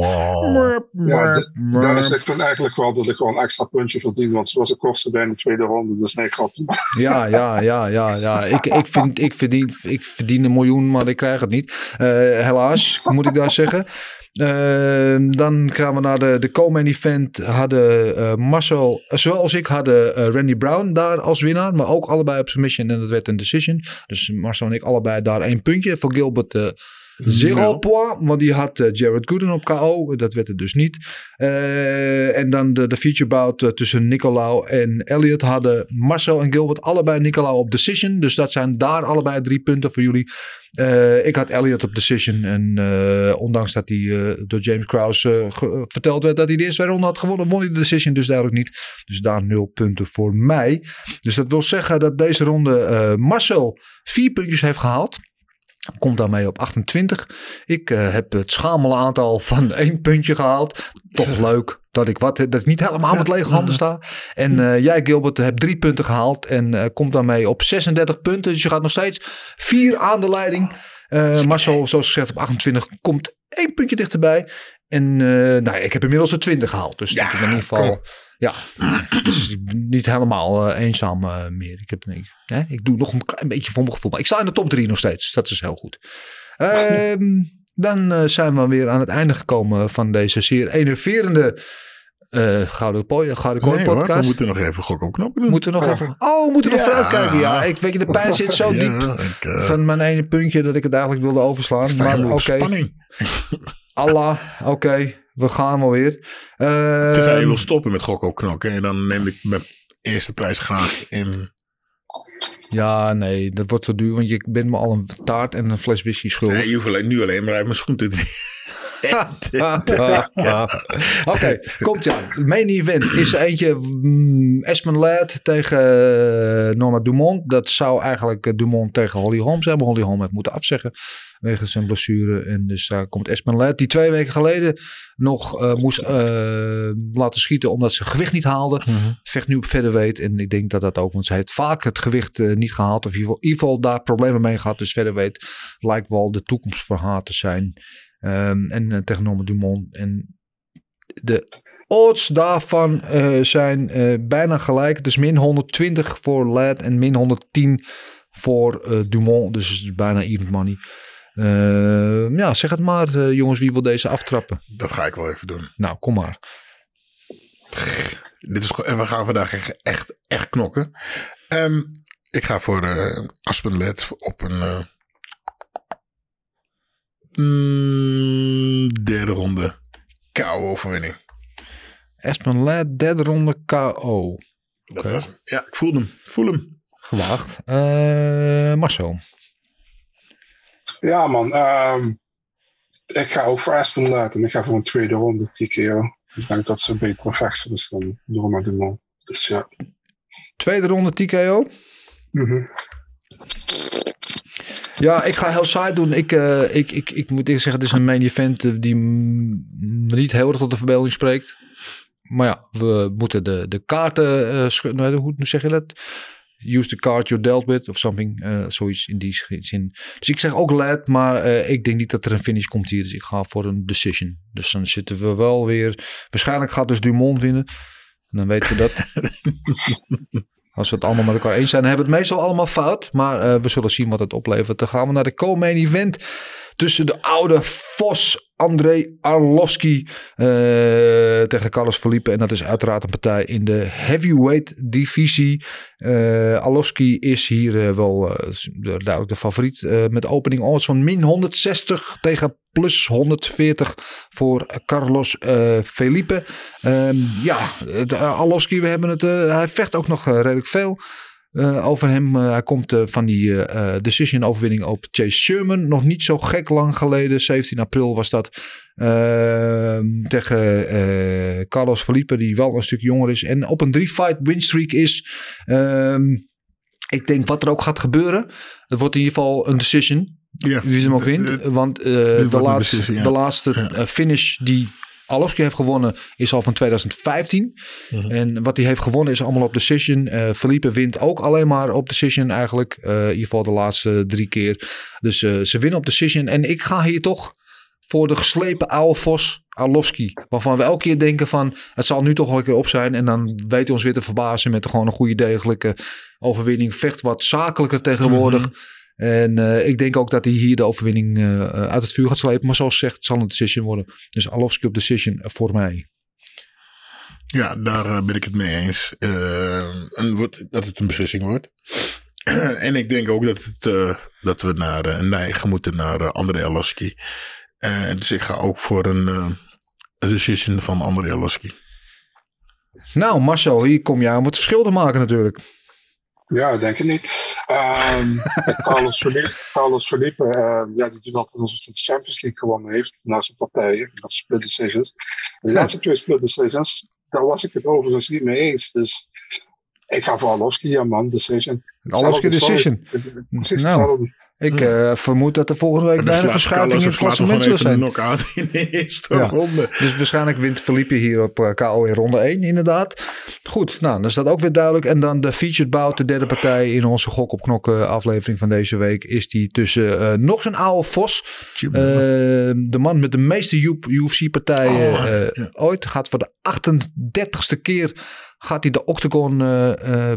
Ja, d- Dennis, ik vind eigenlijk wel dat ik gewoon een extra puntje verdien. Want zoals ik koste bij in de tweede ronde. Dus nee, grapje. Ja, ja, ja, ja, ja. Ik, ik, vind, ik, verdien, ik verdien een miljoen, maar ik krijg het niet. Eh, helaas, moet ik daar zeggen. Eh, dan gaan we naar de, de co-main event. Hadden eh, Marcel, eh, zoals ik, hadden eh, Randy Brown daar als winnaar. Maar ook allebei op submission en dat werd een decision. Dus Marcel en ik allebei daar één puntje. Voor Gilbert zero point. Want die had eh, Jared Gooden op KO. Dat werd het dus niet. Eh, en dan de, de feature bout eh, tussen Nicolau en Elliot hadden Marcel en Gilbert allebei Nicolau op decision. Dus dat zijn daar allebei drie punten voor jullie. Ik had Elliot op decision. En ondanks dat hij door James Krause verteld werd dat hij de eerste twee ronden had gewonnen, won hij de decision dus duidelijk niet. Dus daar nul punten voor mij. Dus dat wil zeggen dat deze ronde Marcel vier puntjes heeft gehaald. Komt daarmee op 28. Ik eh, heb het schamele aantal van één puntje gehaald. Toch leuk dat ik wat, dat ik niet helemaal met lege handen sta. En eh, jij, Gilbert, hebt drie punten gehaald. En eh, komt daarmee op 36 punten. Dus je gaat nog steeds vier aan de leiding. Marcel, zoals gezegd, op 28 komt één puntje dichterbij. En nou, ja, ik heb inmiddels de 20 gehaald. Dus dat in ieder geval. Ja, dus ik niet helemaal eh, eenzaam eh, meer. Ik, heb, nee, hè, ik doe nog een klein beetje voor mijn gevoel. Maar ik sta in de top 3 nog steeds. Dus dat is heel goed. Ehm, dan eh, zijn we weer aan het einde gekomen van deze zeer enerverende eh Gouden Kooi, hoor, podcast. we moeten nog even gokken op knoppen doen. Moeten nog even. Oh, we moeten nog Ja. vooruitkijken. Ja, ik weet je, de pijn zit zo Ja, diep ik, van mijn ene puntje dat ik het eigenlijk wilde overslaan. Maar oké, spanning. Allah, oké, we gaan wel weer. Eh, Tenzij je wil stoppen met gokken op knokken. En dan neem ik mijn eerste prijs graag in. ja, nee, dat wordt zo duur, want je bent me al een taart en een fles whisky schuldig. Nee, je hoeft alleen, nu alleen maar uit mijn schoen te. Oké, komt ja. Main event is eentje mm, Ladd tegen eh, Norma Dumont. Dat zou eigenlijk eh, Dumont tegen Holly Holm zijn. Maar Holly Holm heeft moeten afzeggen wegens zijn blessure. En dus daar komt Espen Ladd die twee weken geleden nog eh, moest eh, laten schieten omdat ze gewicht niet haalde. Vecht nu op featherweight. En ik denk dat dat ook, want ze heeft vaak het gewicht eh, niet gehaald. Of in ieder geval- daar problemen mee gehad. Dus featherweight lijkt wel de toekomst voor haar te zijn. Ehm, en eh, tegen Dumont. En de odds daarvan zijn bijna gelijk. Is min 120 voor Ladd en min 110 voor eh, Dumont. Dus het is bijna even money. Ehm, ja, zeg het maar eh, jongens, wie wil deze aftrappen? Dat ga ik wel even doen. Nou, kom maar. Dit is, en we gaan vandaag echt, echt, knokken. Ehm, ik ga voor eh Aspen Led op een eh, mm, derde ronde KO-overwinning. Aspen Ladd, derde ronde KO. Dat was hem. Ja, ik voel hem. Voel hem. Gewaagd. Eh, Marcel. Ja, man. ehm, ik ga ook voor Aspen laten. Ik ga voor een tweede ronde TKO. Ik denk dat ze betere vechter is dan Norma Dumont. Dus ja. Tweede ronde TKO. Mhm. Ja, ik ga heel saai doen. Ik, eh, ik, ik, ik moet eerlijk zeggen, het is een main event eh, die niet heel erg tot de verbeelding spreekt. Maar ja, we moeten de, de kaarten eh schudden. Hoe hoe zeg je dat? Use the card you're dealt with of something. eh, zoiets in die zin. Dus ik zeg ook lad, maar eh, ik denk niet dat er een finish komt hier. Dus ik ga voor een decision. Dus dan zitten we wel weer... Waarschijnlijk gaat dus Dumont winnen. En dan weten we dat. Als we het allemaal met elkaar eens zijn, dan hebben we het meestal allemaal fout. Maar eh, we zullen zien wat het oplevert. Dan gaan we naar de co-main event. Tussen de oude Vos, André Arlovski eh, tegen Carlos Felipe. En dat is uiteraard een partij in de heavyweight divisie. Eh Arlovski is hier eh, wel duidelijk de favoriet. met opening odds van min 160 tegen plus 140 voor Carlos Felipe. Ehm, ja, Arlovski, we hebben het, hij vecht ook nog redelijk veel. Eh, over hem, Eh, hij komt eh, van die eh, eh, decision overwinning op Chase Sherman. Nog niet zo gek lang geleden. 17 april was dat. Ehm, tegen Carlos Felipe, die wel een stuk jonger is. En op een drie-fight winstreak is. Ehm, ik denk wat er ook gaat gebeuren. Het wordt in ieder geval een decision. Ja. Wie ze ook wint. Want de, laatste, de laatste finish die Arlovski heeft gewonnen is al van 2015. Mhm. En wat hij heeft gewonnen is allemaal op decision. Eh Felipe wint ook alleen maar op decision eigenlijk. Eh, in ieder geval de laatste drie keer. Dus eh, ze winnen op decision. En ik ga hier toch voor de geslepen oude Vos Arlovski. Waarvan we elke keer denken van het zal nu toch wel een keer op zijn. En dan weet hij ons weer te verbazen met gewoon een goede degelijke overwinning. Vecht wat zakelijker tegenwoordig. Mhm. En eh, ik denk ook dat hij hier de overwinning eh, eh, uit het vuur gaat slepen. Maar zoals gezegd, het zal een decision worden. Dus Arlovski op decision voor mij. Ja, daar ben ik het mee eens. En wordt, dat het een beslissing wordt. en ik denk ook dat, het, dat we naar neigen moeten naar André. Uh, dus ik ga ook voor een, decision van André Alaski. Nou, Marcel, hier kom jij om het verschil te maken natuurlijk. Ja, denk ik niet. Um, Carlos Felipe, Carlos Felipe uh, ja, die doet altijd alsof hij de Champions League gewonnen heeft na zijn partijen. Dat split decisions. De laatste twee split decisions, daar was ik het overigens niet mee eens. Dus ik ga voor Arlovski, ja man, decision. Arlovski decision. Precies nou. Ik uh, vermoed dat er volgende week bijna verschuiving in het klassement zal zijn. knock-out in de eerste ja. ronde. Dus waarschijnlijk wint Felipe hier op uh, KO in ronde 1 inderdaad. Goed, nou dan is dat ook weer duidelijk. En dan de featured bout, de derde partij in onze Gok op Knokken aflevering van deze week. Is die tussen uh, nog zo'n oude Vos. de man met de meeste UFC partijen oh, ja. ooit. Gaat voor de 38ste keer gaat hij de octagon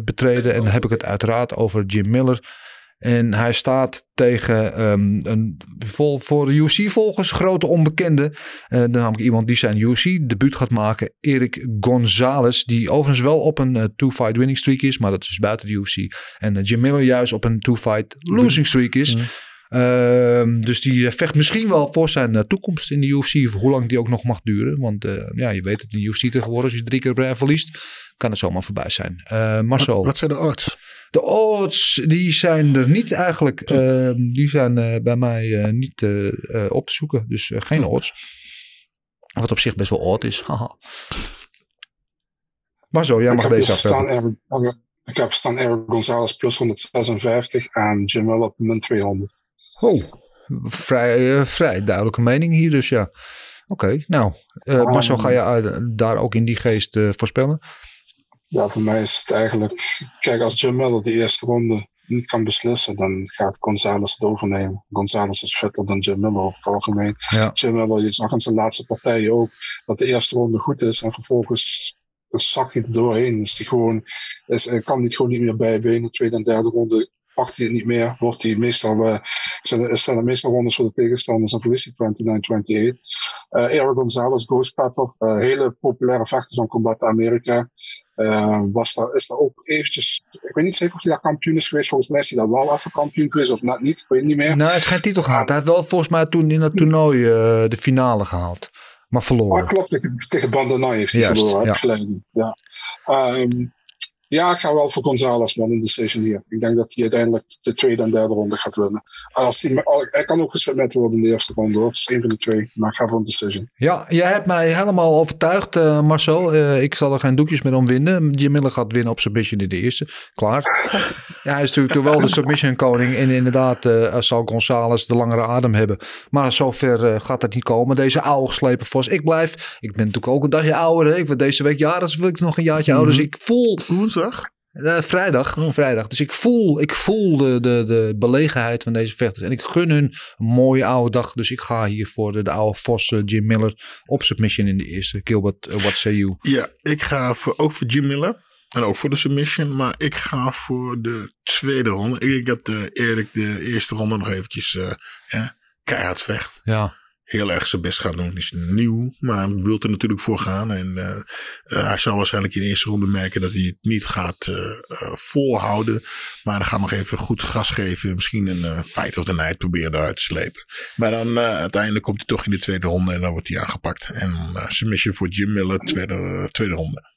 betreden. En dan heb ik het uiteraard over Jim Miller. En hij staat tegen um, een vol, voor de UFC-volgers grote onbekende. Uh, namelijk iemand die zijn UFC-debuut gaat maken. Erik Gonzalez. Die overigens wel op een uh, two-fight winning streak is. Maar dat is buiten de UFC. En uh, Jim Miller juist op een two-fight losing streak is. Mm. Uh, dus die vecht misschien wel voor zijn uh, toekomst in de UFC. Of hoe lang die ook nog mag duren. Want uh, ja, je weet het in de UFC tegenwoordig. Als je drie keer op rij verliest. Kan het zomaar voorbij zijn. Uh, Marcel. Wat, wat, zijn de odds? De odds die zijn er niet eigenlijk. Uh, die zijn uh, bij mij uh, niet op te zoeken. Dus geen odds. Wat op zich best wel odd is. Haha. Maar zo, jij mag deze afvellen. Ik heb staan Eric Gonzalez plus 156 en Jamel op min 200. Oh, vrij, vrij duidelijke mening hier dus ja. Oké, okay, nou. Um, Marcel, ga je daar ook in die geest voorspellen? Ja, voor mij is het eigenlijk. Kijk, als Jim Miller de eerste ronde niet kan beslissen, dan gaat Gonzalez het overnemen. Gonzalez is fitter dan Jim Miller over het algemeen. Ja. Jim Miller, je zag in zijn laatste partijen ook dat de eerste ronde goed is en vervolgens zak hij er doorheen. Dus die gewoon, is, kan niet gewoon niet meer bijbenen. De tweede en derde ronde pakt hij het niet meer. Wordt hij meestal, uh, zijn, er meestal rondes voor de tegenstanders en hij 29-28. Uh, Eric Gonzalez, Ghost Pepper, uh, hele populaire vechters van Combat Amerika. Uh, was daar, is daar ook eventjes, ik weet niet zeker of hij daar kampioen is geweest. Volgens mij is hij daar wel even kampioen geweest of net niet, ik weet niet meer. Nou, hij heeft geen titel gehaald. Hij heeft wel volgens mij toen in dat toernooi de finale gehaald. Maar verloren. Oh, klopt, tegen, tegen heeft hij verloren. Ja. Ja. Um, Ja, ik ga wel voor Gonzalez, man, in de decision hier. Ik denk dat hij uiteindelijk de tweede en derde ronde gaat winnen. Als hij, oh, hij kan ook gesubmit worden in de eerste ronde, hoor. Dat is één van de twee. Maar ik ga voor een decision. Ja, jij hebt mij helemaal overtuigd, uh, Marcel. Uh, ik zal er geen doekjes meer om winnen. Jim Miller gaat winnen op submission in de eerste. Klaar. ja, hij is natuurlijk wel de submission koning. En inderdaad uh, zal Gonzalez de langere adem hebben. Maar zover gaat het niet komen. Deze oude geslepen vos. Ik blijf. Ik ben natuurlijk ook een dagje ouder. Hè. Ik word deze week jaar, dus wil ik nog een jaartje ouder. Dus ik voel... Woensdag? Uh, vrijdag, oh. vrijdag. Dus ik voel, ik voel de, de, de belegenheid van deze vechters. En ik gun hun een mooie oude dag. Dus ik ga hier voor de, de oude Vos uh, Jim Miller op submission in de eerste. Gilbert, uh, what say you? Ja, ik ga voor, ook voor Jim Miller. En ook voor de submission. Maar ik ga voor de tweede ronde. Ik denk dat Erik de eerste ronde nog eventjes keihard vecht. Ja heel erg zijn best gaat doen. Is nieuw, maar wil er natuurlijk voor gaan. En uh, hij zal waarschijnlijk in de eerste ronde merken dat hij het niet gaat uh, volhouden. Maar dan gaat nog even goed gas geven. Misschien een fight of the night proberen eruit te slepen. Maar dan uiteindelijk komt hij toch in de tweede ronde en dan wordt hij aangepakt. En submission voor Jim Miller, tweede, tweede ronde.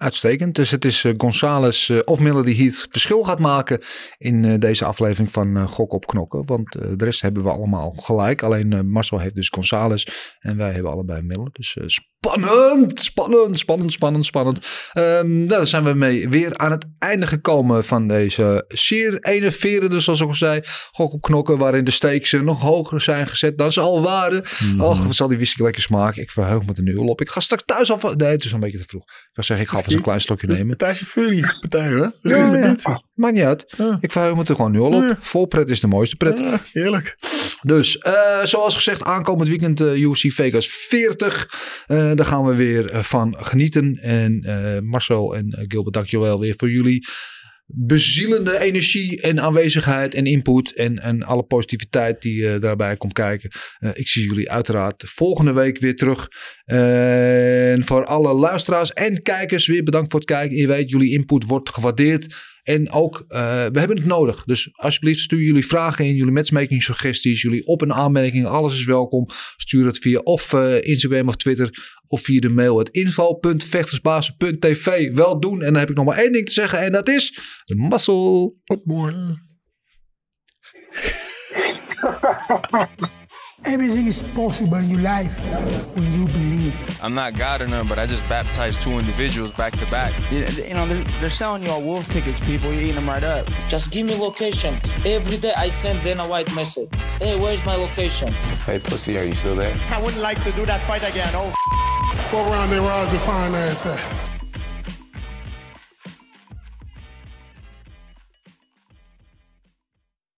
Uitstekend. Dus het is uh, Gonzales uh, of Miller die hier het verschil gaat maken in uh, deze aflevering van Gok op Knokken. Want de rest hebben we allemaal gelijk. Alleen Marcel heeft dus Gonzales en wij hebben allebei Miller. Dus spannend, spannend, spannend, spannend, spannend. Um, nou, daar zijn we mee weer aan het einde gekomen van deze zeer enerverende, zoals ik al zei, Gok op Knokken. Waarin de stakes nog hoger zijn gezet dan ze al waren. Mm Och, wat zal die whisky lekker smaken. Ik verheug me er nu al op. Ik ga straks thuis al... Nee, het is een beetje te vroeg. Ik ga zeggen, ik ga een klein stokje nemen. Partij Fury partij. Dus ja, ja. Maakt niet uit. Ja. Ik verheug me er gewoon nu al op. Vol pret is de mooiste pret. Ja, heerlijk. Dus uh, zoals gezegd, aankomend weekend uh, UFC Vegas 40. Uh, daar gaan we weer van genieten. En Marcel en Gilbert, dankjewel weer voor jullie bezielende energie en aanwezigheid en input en, en alle positiviteit die daarbij komt kijken. Ik zie jullie uiteraard volgende week weer terug. En voor alle luisteraars en kijkers weer bedankt voor het kijken. Je weet, jullie input wordt gewaardeerd. En ook, uh, we hebben het nodig. Dus alsjeblieft stuur jullie vragen in, jullie matchmaking suggesties, jullie op- en aanmerkingen. Alles is welkom. Stuur het via of uh, Instagram of Twitter of via de mail het info.vechtersbazen.tv. Wel doen. En dan heb ik nog maar één ding te zeggen en dat is de muscle. Good morning. Everything is possible in your life when you believe. I'm not God or none, but I just baptized two individuals back to back. You, you know, they're, they're selling you all wolf tickets, people. You're eating them right up. Just give me location. Every day I send Dana White message. Hey, where's my location? Hey, pussy, are you still there? I wouldn't like to do that fight again. Oh, What round they rise and fine ass at?